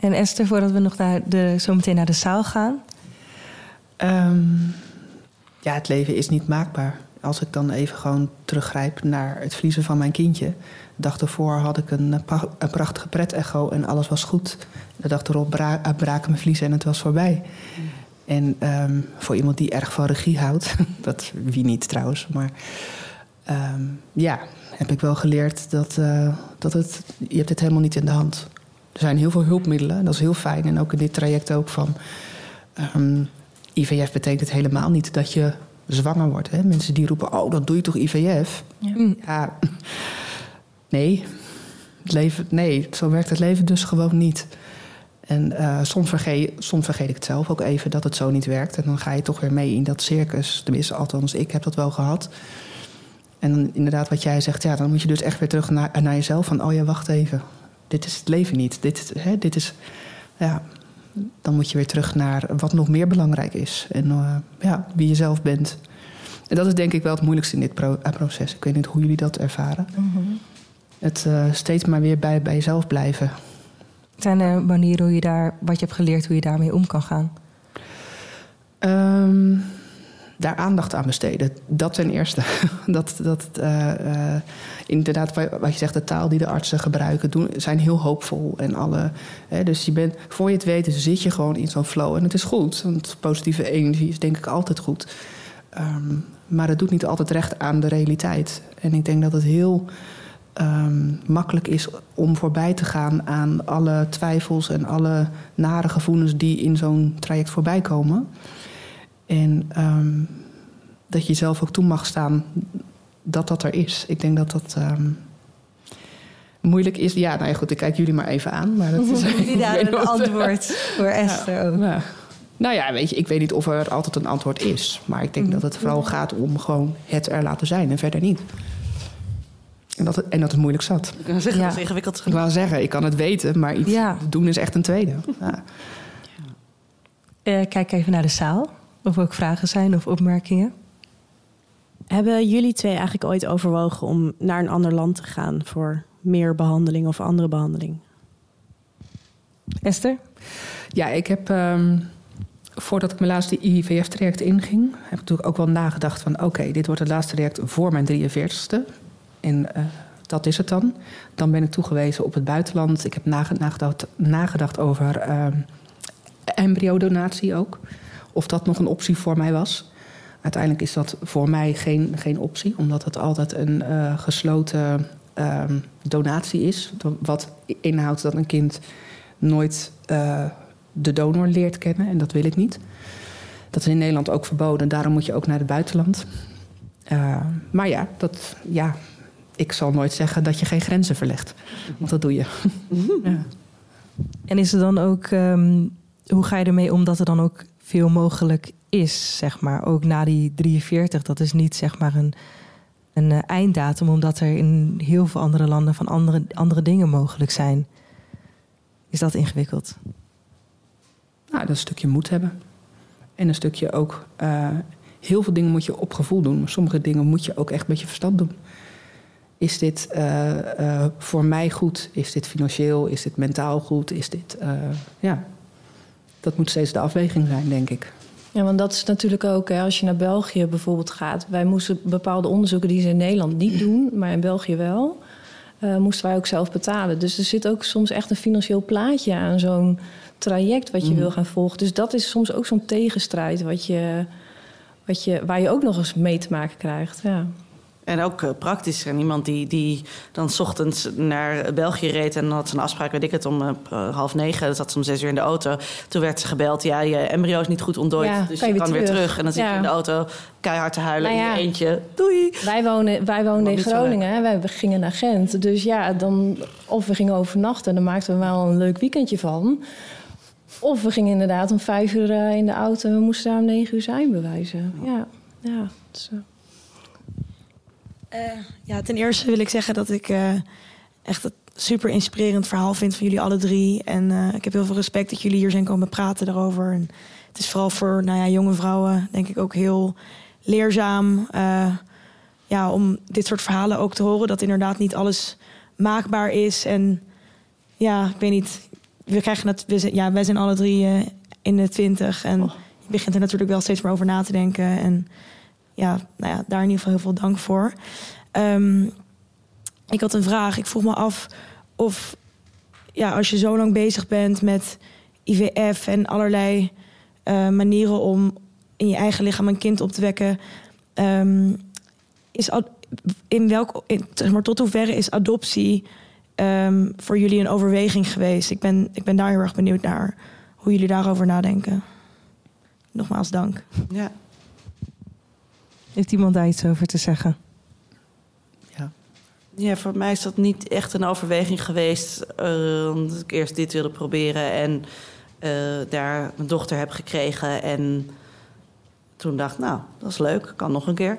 En Esther, voordat we nog naar de, zo meteen naar de zaal gaan. Um, ja, het leven is niet maakbaar. Als ik dan even gewoon teruggrijp naar het verliezen van mijn kindje. De dag ervoor had ik een, een prachtige pret-echo en alles was goed. De dag erop bra braken mijn vliezen en het was voorbij. En um, voor iemand die erg van regie houdt, [LAUGHS] dat wie niet trouwens, maar um, ja, heb ik wel geleerd dat, uh, dat het, je hebt het helemaal niet in de hand. Er zijn heel veel hulpmiddelen, dat is heel fijn. En ook in dit traject ook van um, IVF betekent helemaal niet dat je zwanger wordt. Hè? Mensen die roepen, oh, dan doe je toch IVF? Ja. ja. Nee. Het leven, nee, zo werkt het leven dus gewoon niet. En uh, soms, vergeet, soms vergeet ik het zelf ook even dat het zo niet werkt. En dan ga je toch weer mee in dat circus. Tenminste, althans, ik heb dat wel gehad. En dan inderdaad, wat jij zegt, ja, dan moet je dus echt weer terug naar, naar jezelf. Van, oh ja, wacht even. Dit is het leven niet. Dit, hè, dit is, ja, dan moet je weer terug naar wat nog meer belangrijk is. En uh, ja, wie je zelf bent. En dat is denk ik wel het moeilijkste in dit pro proces. Ik weet niet hoe jullie dat ervaren. Mm -hmm. Het uh, steeds maar weer bij, bij jezelf blijven. Zijn er manieren hoe je daar, wat je hebt geleerd, hoe je daarmee om kan gaan? Um, daar aandacht aan besteden. Dat ten eerste. [LAUGHS] dat, dat, uh, uh, inderdaad, wat je zegt, de taal die de artsen gebruiken, doen, zijn heel hoopvol. En alle, hè, dus je bent, voor je het weet, zit je gewoon in zo'n flow. En het is goed, want positieve energie is denk ik altijd goed. Um, maar het doet niet altijd recht aan de realiteit. En ik denk dat het heel um, makkelijk is om voorbij te gaan aan alle twijfels en alle nare gevoelens die in zo'n traject voorbij komen. En um, dat je zelf ook toe mag staan dat dat er is. Ik denk dat dat um, moeilijk is. Ja, nou ja, goed, ik kijk jullie maar even aan. Maar dat is [LAUGHS] die [LAUGHS] daar een antwoord voor Esther ja, ook. Ja. Nou ja, weet je, ik weet niet of er altijd een antwoord is. Maar ik denk mm. dat het vooral gaat om gewoon het er laten zijn en verder niet. En dat, het, en dat het moeilijk zat. Ik kan zeggen, ja. dat is ingewikkeld. Ik wou zeggen, ik kan het weten, maar iets ja. doen is echt een tweede. Ja. Uh, kijk even naar de zaal. Of er ook vragen zijn of opmerkingen. Hebben jullie twee eigenlijk ooit overwogen om naar een ander land te gaan voor meer behandeling of andere behandeling? Esther? Ja, ik heb um, voordat ik mijn laatste IVF-traject inging, heb ik natuurlijk ook wel nagedacht van oké, okay, dit wordt het laatste traject voor mijn 43ste. En uh, dat is het dan. Dan ben ik toegewezen op het buitenland. Ik heb nagedacht, nagedacht over uh, embryodonatie ook. Of dat nog een optie voor mij was. Uiteindelijk is dat voor mij geen, geen optie, omdat het altijd een uh, gesloten uh, donatie is. Wat inhoudt dat een kind nooit uh, de donor leert kennen. En dat wil ik niet. Dat is in Nederland ook verboden. Daarom moet je ook naar het buitenland. Uh, maar ja, dat, ja, ik zal nooit zeggen dat je geen grenzen verlegt. Want dat doe je. [LAUGHS] ja. En is er dan ook, um, hoe ga je ermee om dat er dan ook veel mogelijk is, zeg maar, ook na die 43? Dat is niet zeg maar een, een uh, einddatum, omdat er in heel veel andere landen van andere, andere dingen mogelijk zijn. Is dat ingewikkeld? Nou, dat een stukje moed hebben. En een stukje ook. Uh, heel veel dingen moet je op gevoel doen, maar sommige dingen moet je ook echt met je verstand doen. Is dit uh, voor mij goed? Is dit financieel? Is dit mentaal goed? Is dit, ja, dat moet steeds de afweging zijn, denk ik. Ja, want dat is natuurlijk ook, hè, als je naar België bijvoorbeeld gaat. Wij moesten bepaalde onderzoeken die ze in Nederland niet doen, maar in België wel. Uh, moesten wij ook zelf betalen. Dus er zit ook soms echt een financieel plaatje aan zo'n traject wat je Mhm. wil gaan volgen. Dus dat is soms ook zo'n tegenstrijd wat je, wat je, waar je ook nog eens mee te maken krijgt. Ja. En ook eh, praktisch. En iemand die, die dan 's ochtends naar België reed en had zijn afspraak, weet ik het, om eh, half negen. Dat zat ze om zes uur in de auto. Toen werd ze gebeld. Ja, je embryo is niet goed ontdooid. Ja, dus kan je je kan weer terug. terug. En dan zit Ja. je in de auto keihard te huilen Nou in ja. je eentje. Doei! Wij wonen, wij woonden in Groningen, hè. wij gingen naar Gent. Dus ja, dan, of we gingen overnachten en dan maakten we wel een leuk weekendje van. Of we gingen inderdaad om vijf uur eh, in de auto en we moesten daar om negen uur zijn bewijzen. Ja, ja. Dus, eh, Eh, ja, ten eerste wil ik zeggen dat ik eh, echt het super inspirerend verhaal vind van jullie alle drie. En eh, ik heb heel veel respect dat jullie hier zijn komen praten daarover. En het is vooral voor nou ja, jonge vrouwen denk ik ook heel leerzaam. ja, om dit soort verhalen ook te horen. Dat inderdaad niet alles maakbaar is. En ja, ik weet niet. We krijgen we zijn, ja, wij zijn alle drie in de twintig. En je begint er natuurlijk wel steeds meer over na te denken. En ja, nou ja, daar in ieder geval heel veel dank voor. Ehm, ik had een vraag. Ik vroeg me af of, ja, als je zo lang bezig bent met IVF en allerlei eh, manieren om in je eigen lichaam een kind op te wekken, ehm, is in welk, zeg maar, tot hoeverre is adoptie ehm, voor jullie een overweging geweest? Ik ben, ik ben daar heel erg benieuwd naar hoe jullie daarover nadenken. Nogmaals dank. Ja. Heeft iemand daar iets over te zeggen? Ja. Ja, voor mij is dat niet echt een overweging geweest. eh, omdat ik eerst dit wilde proberen en eh, daar een dochter heb gekregen. En toen dacht ik, nou, dat is leuk, kan nog een keer.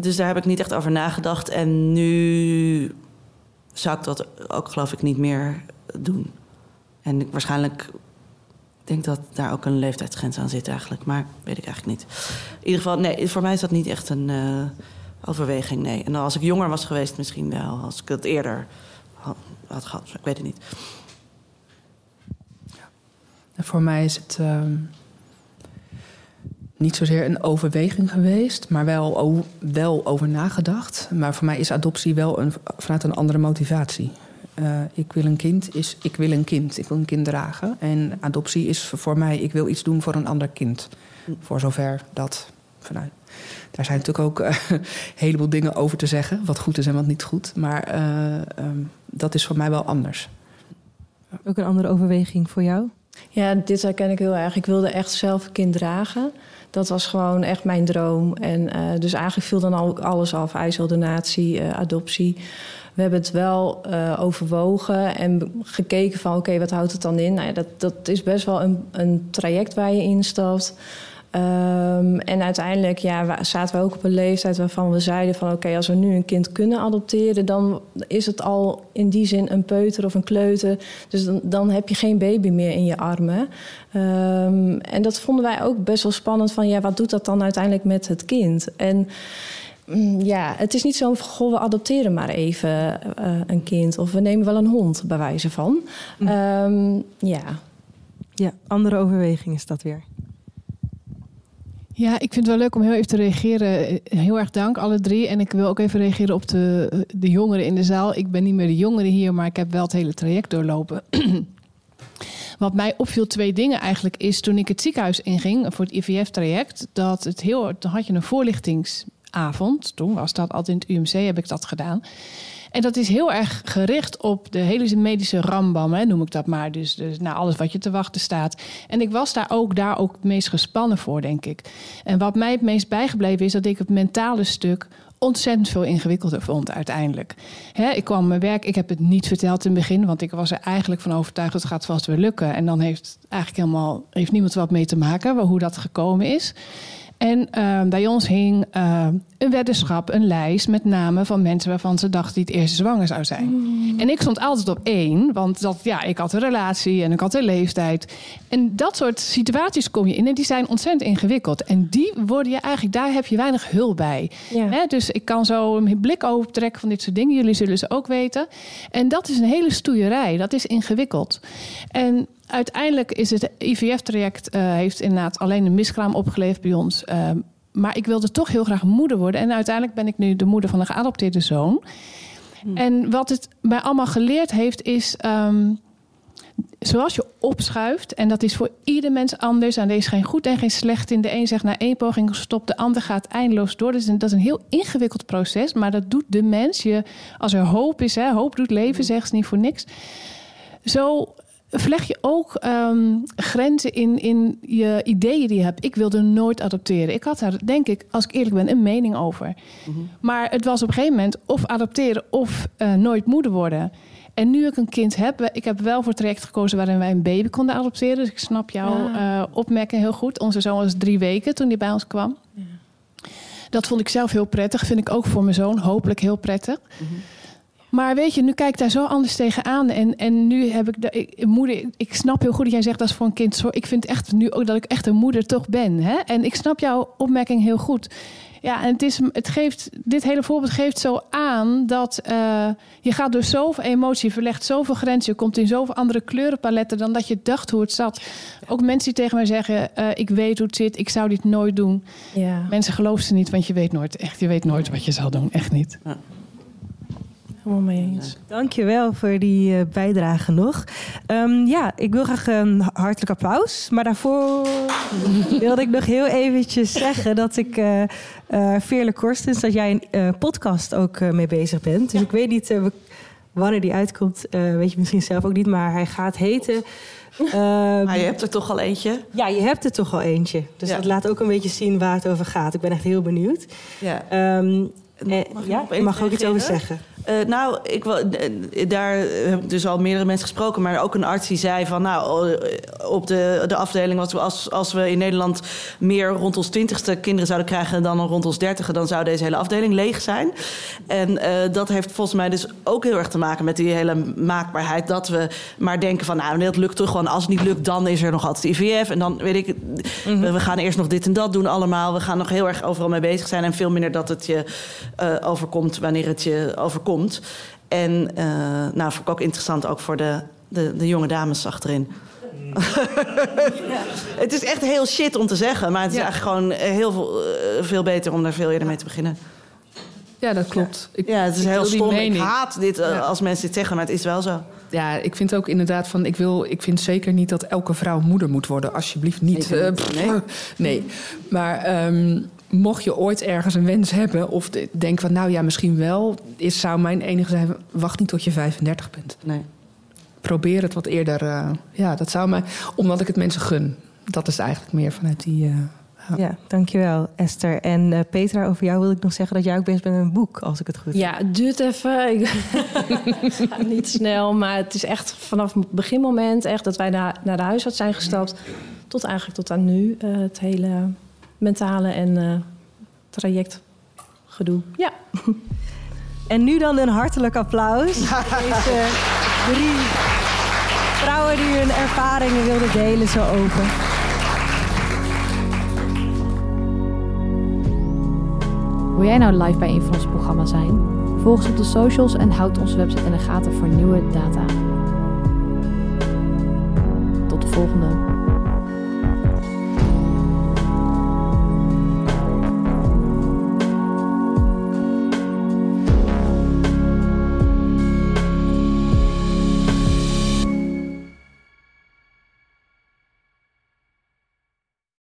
Dus daar heb ik niet echt over nagedacht. En nu zou ik dat ook, geloof ik, niet meer doen. En ik waarschijnlijk ik denk dat daar ook een leeftijdsgrens aan zit eigenlijk. Maar weet ik eigenlijk niet. In ieder geval, nee, voor mij is dat niet echt een eh, overweging, nee. En als ik jonger was geweest, misschien wel. Als ik het eerder had, had gehad. Ik weet het niet. Voor mij is het ehm, niet zozeer een overweging geweest, maar wel, wel over nagedacht. Maar voor mij is adoptie wel een, vanuit een andere motivatie. Eh, ik wil een kind, is ik wil een kind. Ik wil een kind dragen. En adoptie is voor mij, ik wil iets doen voor een ander kind. Voor zover dat vanuit. Daar zijn natuurlijk ook eh, een [LAUGHS] heleboel dingen over te zeggen. Wat goed is en wat niet goed. Maar eh, ehm, dat is voor mij wel anders. Ook een andere overweging voor jou? Ja, dit herken ik heel erg. Ik wilde echt zelf een kind dragen. Dat was gewoon echt mijn droom. En eh, dus eigenlijk viel dan al alles af. IJsseldonatie, eh adoptie. We hebben het wel eh, overwogen en gekeken van... oké, wat houdt het dan in? Nou ja, dat, dat is best wel een, een traject waar je instapt. Ehm, en uiteindelijk ja, zaten we ook op een leeftijd waarvan we zeiden van... oké, als we nu een kind kunnen adopteren... dan is het al in die zin een peuter of een kleuter. Dus dan, dan heb je geen baby meer in je armen. Ehm, en dat vonden wij ook best wel spannend van... ja, wat doet dat dan uiteindelijk met het kind? En mm, ja, het is niet zo van... goh, we adopteren maar even eh, een kind... of we nemen wel een hond, bij wijze van. Ehm, ja, Ja, andere overweging is dat weer. Ja, ik vind het wel leuk om heel even te reageren. Eh, Heel erg dank, alle drie. En ik wil ook even reageren op de, de jongeren in de zaal. Ik ben niet meer de jongere hier, maar ik heb wel het hele traject doorlopen. [CLEARS THROAT] Wat mij opviel, twee dingen eigenlijk, is toen ik het ziekenhuis inging voor het IVF-traject, dat het heel, dan had je een voorlichtingsavond. Toen was dat altijd in het UMC, heb ik dat gedaan. En dat is heel erg gericht op de hele medische rambam, hè, noem ik dat maar. Dus, dus naar alles wat je te wachten staat. En ik was daar ook, daar ook het meest gespannen voor, denk ik. En wat mij het meest bijgebleven is dat ik het mentale stuk ontzettend veel ingewikkelder vond uiteindelijk. Ik kwam mijn werk, ik heb het niet verteld in het begin, want ik was er eigenlijk van overtuigd dat het gaat vast weer lukken. En dan heeft eigenlijk helemaal heeft niemand wat mee te maken hoe dat gekomen is. En eh, bij ons hing eh, een weddenschap, een lijst met namen van mensen waarvan ze dachten die het eerste zwanger zou zijn. En ik stond altijd op één, want dat, ja, ik had een relatie en ik had een leeftijd. En dat soort situaties kom je in en die zijn ontzettend ingewikkeld. En die worden je eigenlijk, daar heb je weinig hulp bij. ja. Hè, dus ik kan zo een blik optrekken van dit soort dingen. Jullie zullen ze ook weten. En dat is een hele stoeierij. Dat is ingewikkeld. En uiteindelijk is het IVF-traject uh, heeft inderdaad alleen een miskraam opgeleverd bij ons. Uh, maar ik wilde toch heel graag moeder worden. En uiteindelijk ben ik nu de moeder van een geadopteerde zoon. Hmm. En wat het mij allemaal geleerd heeft, is. Um, zoals je opschuift, en dat is voor ieder mens anders, en er is geen goed en geen slecht in. De een zegt na één poging stop, de ander gaat eindeloos door. Dus dat is een heel ingewikkeld proces, maar dat doet de mens. Je, als er hoop is, hè, hoop doet leven, zegt ze niet voor niks. Zo verleg je ook um, grenzen in, in je ideeën die je hebt. Ik wilde nooit adopteren. Ik had daar, denk ik, als ik eerlijk ben, een mening over. Mm -hmm. Maar het was op een gegeven moment of adopteren of uh, nooit moeder worden. En nu ik een kind heb, ik heb wel voor het traject gekozen waarin wij een baby konden adopteren. Dus ik snap jouw ja. uh, opmerking heel goed. Onze zoon was drie weken toen hij bij ons kwam. Ja. Dat vond ik zelf heel prettig. Vind ik ook voor mijn zoon hopelijk heel prettig. Mm -hmm. Maar weet je, nu kijk ik daar zo anders tegenaan. En, en nu heb ik de ik, moeder. Ik snap heel goed dat jij zegt dat is voor een kind. Zo, ik vind echt nu ook dat ik echt een moeder toch ben. Hè? En ik snap jouw opmerking heel goed. Ja, en het, is, het geeft, dit hele voorbeeld geeft zo aan dat uh, je gaat door zoveel emotie, je verlegt zoveel grenzen, je komt in zoveel andere kleurenpaletten dan dat je dacht hoe het zat. Ook mensen die tegen mij zeggen: uh, Ik weet hoe het zit, ik zou dit nooit doen. Ja. Mensen geloven ze niet, want je weet nooit, echt, je weet nooit wat je zal doen, echt niet. Ja helemaal mee eens. Dankjewel voor die uh, bijdrage nog. Um, ja, ik wil graag een hartelijk applaus. Maar daarvoor [LAUGHS] wilde ik nog heel eventjes zeggen dat ik uh, uh, Veerle Korstens, dat jij een podcast ook mee bezig bent. Dus ja. ik weet niet wanneer die uitkomt, weet je misschien zelf ook niet, maar hij gaat heten. Uh, [LAUGHS] maar je hebt er toch al eentje? Ja, je hebt er toch al eentje. Dus ja. dat laat ook een beetje zien waar het over gaat. Ik ben echt heel benieuwd. Ja. Um, mag ja, je mag ook iets over zeggen. Uh, nou, ik, daar heb ik dus al meerdere mensen gesproken. Maar ook een arts die zei van... nou, op de, de afdeling... Was, als, als we in Nederland meer rond ons twintigste kinderen zouden krijgen... dan rond ons dertige... dan zou deze hele afdeling leeg zijn. En uh, dat heeft volgens mij dus ook heel erg te maken... met die hele maakbaarheid. Dat we maar denken van... nou, dat lukt toch gewoon. Als het niet lukt, dan is er nog altijd IVF. En dan weet ik... Mm -hmm. we gaan eerst nog dit en dat doen allemaal. We gaan nog heel erg overal mee bezig zijn. En veel minder dat het je uh, overkomt wanneer het je overkomt. En uh, nou, vond ik ook interessant ook voor de, de, de jonge dames achterin. ja. [LAUGHS] het is echt heel shit om te zeggen, maar het is ja. eigenlijk gewoon heel veel, uh, veel beter om daar veel eerder mee te beginnen. Ja, dat klopt. Ik, ja, het is heel stom. Ik haat dit ja. als mensen dit zeggen, maar het is wel zo. Ja, ik vind ook inderdaad van, ik wil, ik vind zeker niet dat elke vrouw moeder moet worden. Alsjeblieft niet. Nee, uh, pff, nee. [LAUGHS] nee. maar um, mocht je ooit ergens een wens hebben of denk van nou ja, misschien wel, is, zou mijn enige zijn, wacht niet tot je 35 bent. Nee. Probeer het wat eerder. Uh, ja, dat zou mij, omdat ik het mensen gun. Dat is eigenlijk meer vanuit die. Uh, ja. ja, dankjewel Esther. En uh, Petra, over jou wil ik nog zeggen dat jij ook bezig bent met een boek, als ik het goed heb. Ja, het duurt even. [LAUGHS] Niet snel, maar het is echt vanaf het beginmoment echt dat wij naar, naar de huisarts zijn gestapt, tot eigenlijk tot aan nu uh, het hele mentale en uh, trajectgedoe. Ja. [LAUGHS] En nu dan een hartelijk applaus. Deze drie vrouwen die hun ervaringen wilden delen zo open. Wil jij nou live bij een van ons programma zijn? Volg ons op de socials en houd onze website in de gaten voor nieuwe data. Tot de volgende.